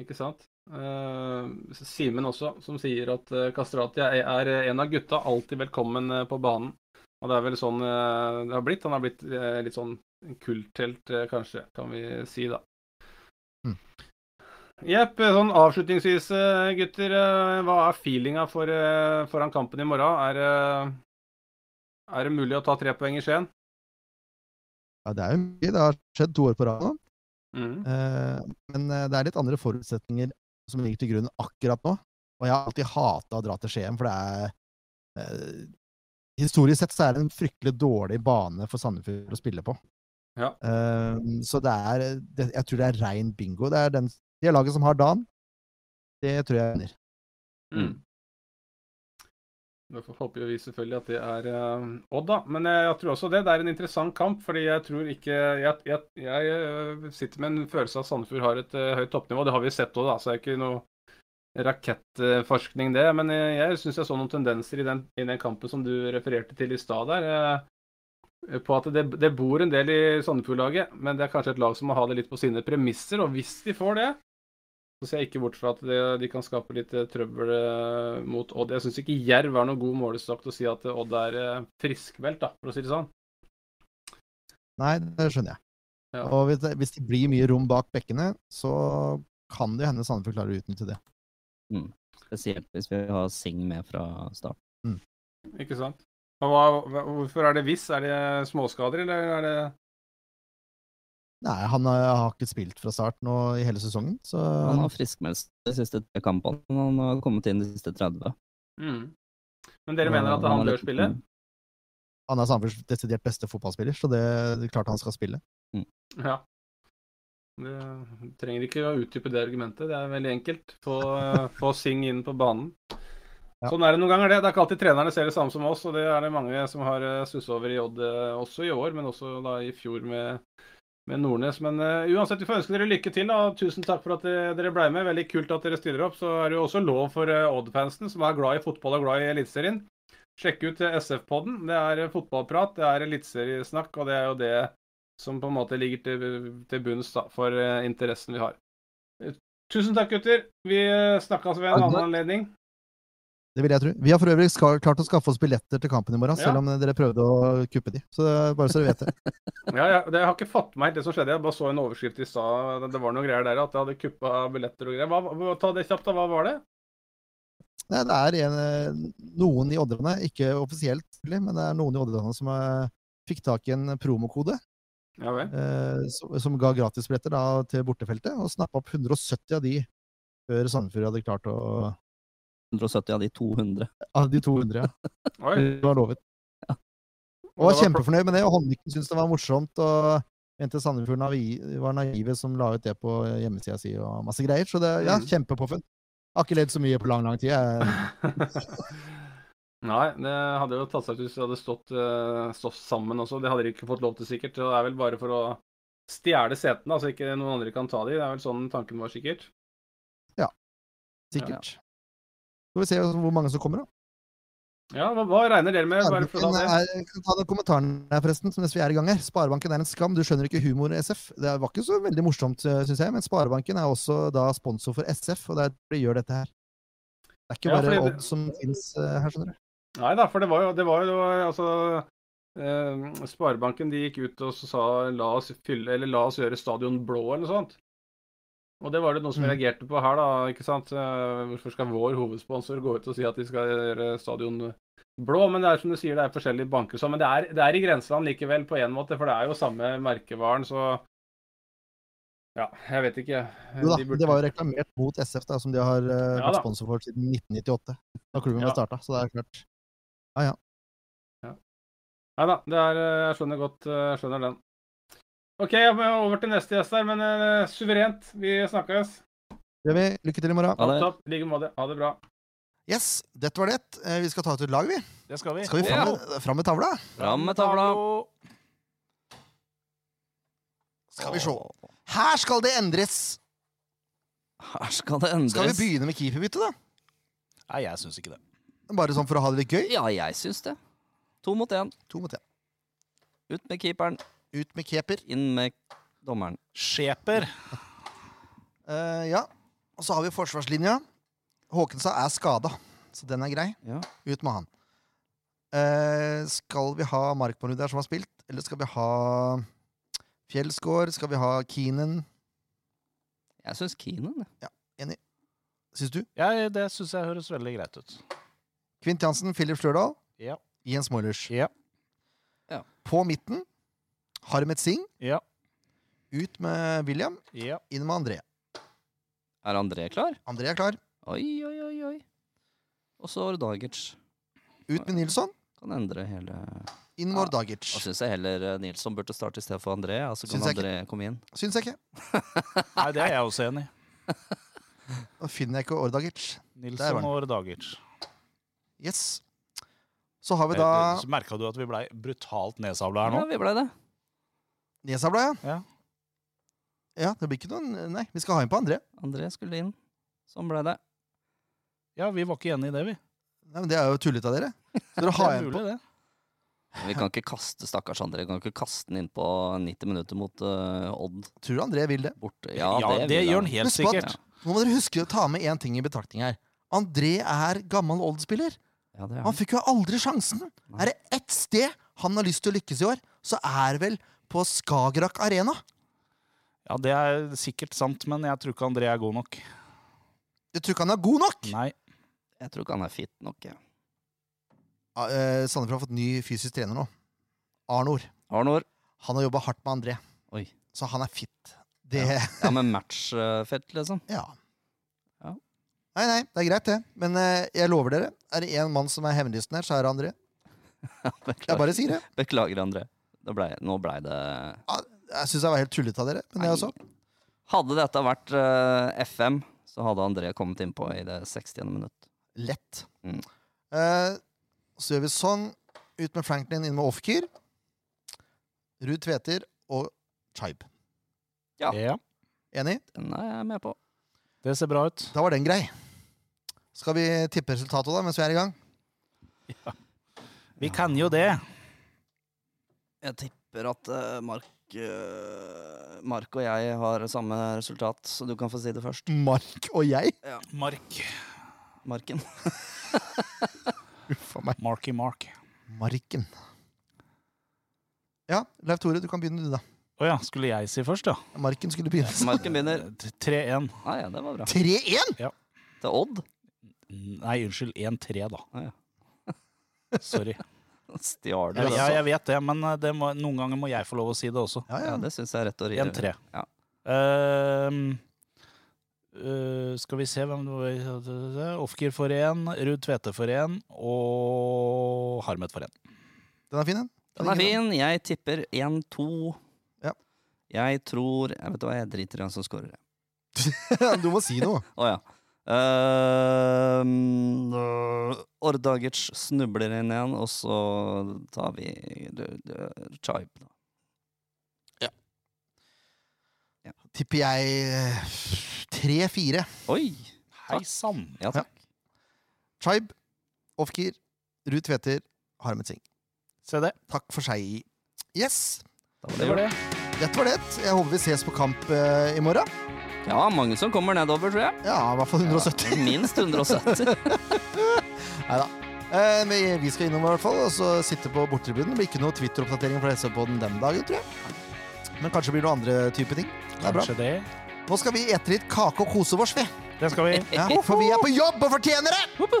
Ikke sant? Eh, Simen også, som sier at Kastratia Kastrati er, en av gutta alltid velkommen eh, på banen. Og det er vel sånn eh, det har blitt. Han har blitt eh, litt sånn kulthelt, eh, kanskje, kan vi si, da. Mm. Jepp. Sånn avslutningsvis, eh, gutter. eh, Hva er feelinga for, eh, foran kampen i morgen? Er, er det mulig å ta tre poeng i Skien? Ja, det er jo mye. Det har skjedd to år på rad nå. Mm. Eh, men eh, det er litt andre forutsetninger som ligger til grunn akkurat nå. Og jeg har alltid hata å dra til Skien, for det er eh, Historisk sett så er det en fryktelig dårlig bane for Sandefjord å spille på. Ja. Um, så det er det, Jeg tror det er rein bingo. Det er den, det laget som har Dan, det tror jeg vinner. Mm. Derfor håper vi selvfølgelig at det er eh, Odd, da. Men jeg, jeg tror også det. Det er en interessant kamp, fordi jeg tror ikke Jeg, jeg, jeg eh, sitter med en følelse av at Sandefjord har et eh, høyt toppnivå. Det har vi sett òg, da. Så det er ikke noe rakettforskning, det. Men jeg, jeg syns jeg så noen tendenser i den, i den kampen som du refererte til i stad der. eh, på at det, det bor en del i Sandefjord-laget, men det er kanskje et lag som må ha det litt på sine premisser. Og hvis de får det, så ser jeg ikke bort fra at det, de kan skape litt eh, trøbbel eh, mot Odd. Jeg syns ikke Jerv er noen god målestokk til å si at eh, Odd er friskmeldt, for å si det sånn. Nei, det skjønner jeg. Ja. Og hvis det, hvis det blir mye rom bak bekkene, så kan det hende Sandefjord klarer å utnytte det. Spesielt hvis vi har Sing med fra start. Ikke sant? Hva, hvorfor er det hvis? Er det småskader, eller er det Nei, han har, har ikke spilt fra start nå i hele sesongen, så Han har friskmeldt de siste tre kampene, men han har kommet inn de siste 30. mm. Men dere mener at han han bør litt- spille? han er Sandefjords desidert beste fotballspiller, så det, det er klart han skal spille. Ja. Det trenger ikke å utdype det argumentet. Det er veldig enkelt. Få, få Sing inn på banen. Ja. Sånn er det noen ganger, det. Det er ikke alltid trenerne ser det samme som oss, og det er det mange som har stussa over i Odd eh, også i år, men også da i fjor med, med Nordnes. Men uh, uansett, vi får ønske dere lykke til. da. Tusen takk for at eh, dere ble med. Veldig kult at dere stiller opp. Så er det jo også lov for uh, Odd-fansen, som er glad i fotball og glad i Eliteserien. Sjekk ut SF-podden. Det er fotballprat, det er eliteseriesnakk, og det er jo det som på en måte ligger til, til bunns da, for uh, interessen vi har. Tusen takk, gutter. Vi snakkes ved en annen anledning. Det vil jeg tro. Vi har for øvrig klart å skaffe oss billetter til kampen i morgen, Ja. selv om dere prøvde å kuppe de. Så bare så dere vet det. Ja, ja, det, jeg har ikke fått meg helt det som skjedde. Jeg bare så en overskrift i stad. Det- var noen greier der at jeg hadde kuppa billetter og greier. Hva, ta det kjapt, da. Hva var det? Nei, det er en, eh, noen i Odderne, ikke offisielt, men det er noen i Odderne som er, fikk tak i en promokode Ja eh, som, som ga gratisbilletter da, til bortefeltet, og snappa opp 170 av de før Sandefjord hadde klart å 170 av de 200. Av de 200, ja. Oi. Det var lovet. Ja. Og var kjempefornøyd med det, og Honniken syntes det var morsomt. og mente Sandefjord var naive som la ut det på hjemmesida si og masse greier. Så det, ja, Mm. kjempepåfunn. Har ikke ledd så mye på lang, lang tid. Nei, det hadde jo tatt seg ut hvis de hadde stått, eh, stått sammen også. Det hadde de ikke fått lov til, sikkert. Det er vel bare for å stjele setene, så ikke noen andre kan ta de. Det er vel sånn tanken var, sikkert. Ja. sikkert. Får vi se hvor mange som kommer, da. Ja, hva, hva regner dere med? Bare for det? er, kan ta den kommentaren her, forresten, som vi er i gang her. Sparebanken er en skam. Du skjønner ikke humor, SF. Det var ikke så veldig morsomt, syns jeg, men Sparebanken er også da sponsor for SF, og er derfor de gjør dette her. Det er ikke Ja, bare det- Odd som fins her, skjønner du. Nei da, for det var jo, det var jo altså eh, Sparebanken de gikk ut og sa la oss fylle, eller la oss gjøre stadion blå, eller noe sånt. Og det var det noen som Mm. reagerte på her, da. ikke sant? Eh, hvorfor skal vår hovedsponsor gå ut og si at de skal gjøre stadion blå? Men det er som du sier, det er forskjellige banker og sånn. Men det er, det er i grenseland likevel, på en måte, for det er jo samme merkevaren, så Ja, jeg vet ikke. Jo da, De burde- det var jo reklamert mot SF, da, som de har uh, Ja vært da. sponsor for siden 1998. Da klubben Ja. ble starta, så det er klart. Nei da, det er eh, Jeg skjønner godt Jeg skjønner den. OK, jeg må over til neste gjest her, men uh, suverent. Vi snakkes. Det Gjør vi. Lykke til i morgen. Ha det. I like måte. Ha det bra. Yes, dette var det. Eh, Vi skal ta ut et lag, vi. Det skal vi. Skal vi fram med, fram med tavla? Fram med tavla. Skal vi se. Her skal det endres. Her skal det endres. Skal vi begynne med keeperbytte, da? Nei, jeg syns ikke det. Bare sånn for å ha det litt gøy? Ja, jeg syns det. To mot én. To mot én. Ut med keeperen, Ut med keeper. inn med dommeren. Skjeper. Eh, ja. Og så har vi forsvarslinja. Håkenstad er skada, så den er grei. Ja. Ut med han. Eh, skal vi ha Markmann der som har spilt, eller skal vi ha Fjellsgård? Skal vi ha Keenan? Jeg syns Keenan, enig. Syns du? Ja, det syns jeg høres veldig greit ut. Kvint Jansen, Philip Slørdal, Ja. Jens Moilers. Ja. På midten Harmet Singh. Ja. Ut med William, Ja. inn med André. Er André klar? André er klar. Oi, oi, oi, oi. Og så Ordagic. Ut med Nilsson, Kan endre hele inn med Ordagic. Ja, syns jeg heller eh, Nilsson burde starte i stedet for André. Så kan Syns. André komme inn. Syns jeg ikke. Nei, det er jeg også enig i. Da finner jeg ikke Ordagic. Nilsson og Ordagic. Yes. Så har vi da Så merka du at vi blei brutalt nedsabla her nå? Ja, vi ble det. Nesabla, ja. Ja. Ja, det blir ikke noen Nei, vi skal ha inn på André. André skulle inn. Sånn ble det. Ja, vi var ikke enige i det, vi. Nei, men Det er jo tullete av dere. Så dere Det er en på mulig, det. Vi kan ikke kaste stakkars André. Vi kan ikke kaste den inn på 90 minutter mot uh, Odd Tror du André vil det? borte. Ja, det, vil gjør han helt Husk sikkert. at-. Nå må dere huske å ta med én ting i betraktning her. André er gammel Odd-spiller. Ja, Han han. fikk jo aldri sjansen. Nei. Er det ett sted han har lyst til å lykkes i år, så er vel på Skagerrak Arena. Ja, Det er sikkert sant, men jeg tror ikke André er god nok. Du tror ikke han er god nok? Nei. Jeg tror ikke han er fit nok. jeg. Ja, eh, Sandefjord har fått ny fysisk trener nå. Arnor. Arnor. Han har jobba hardt med André, Oi. så han er fit. Det Ja, med matchfett, liksom. Ja. Ja. Nei, nei, det er greit, det. Men eh, jeg lover dere, er det én mann som er hevnlysten her, så er det André. Jeg bare sier det. Beklager André. Det ble, nå blei det Jeg syns jeg var helt tullete av dere, men det er også. Hadde dette vært uh, FM, så hadde André kommet innpå i det 60. minutt. Lett. Mm. Uh, så gjør vi sånn. Ut med Franklin, inn med Offkir. Ruud Tveter og Chibe. Ja. Ja, Enig? Den er jeg med på. det ser bra ut. Da var den grei. Skal vi tippe resultatet da, mens vi er i gang? Vi kan jo det. Jeg tipper at eh, Mark eh, Mark og jeg har samme resultat, så du kan få si det først. Mark og jeg? Ja. Mark. Marken. Uff a meg. Marky Mark. Marken. Ja, Leif Tore, du kan begynne du, da. Å ja, skulle jeg si først, ja? Marken skulle begynne. Marken begynner. 3-1. Ah, ja, det var bra. 3-1! Til Odd. Nei, unnskyld. 1-3, da. Ah, ja. Sorry. Stjal du Ja, altså? jeg vet det, men eh, det må, noen ganger må jeg få lov å si det også. Ja, Ja, ja. det syns jeg er rett og rimelig. 1-3. Ja. Uh, eh, skal vi se hvem det var Ofkir for én, Ruud Tvete for én og Harmet for én. Den er fin, den. Den er fin. Jeg tipper 1-2. Ja. Jeg tror Jeg vet hva, jeg driter i hvem som scorer. du må si noe. Å ja. Ehm, øh, Ordagic snubler inn igjen, og så tar vi Chaib, da. Ja. ja. Tipper jeg eh, 3-4. Oi! Hei sann! Ja takk. Chaib, Ofkir, Ruud Tveter, Harmet Singh. Se det. Takk for seg. Yes, Da var Det det var det. dette var det. Jeg håper vi ses på kamp uh, i morgen. Ja, mange som kommer nedover, tror jeg. Ja, i hvert fall 170. Ja, minst 170. Nei da. Eh, vi skal innom i hvert fall, og så sitte på bortetribunen. Det blir ikke noe Twitter-oppdatering fra SV på den den dagen, tror jeg. Men kanskje blir det noen andre type ting. Det er bra. Kanskje det. Nå skal vi ete litt kake og kose oss, vi. Det skal vi. Ja, for vi er på jobb og fortjener det!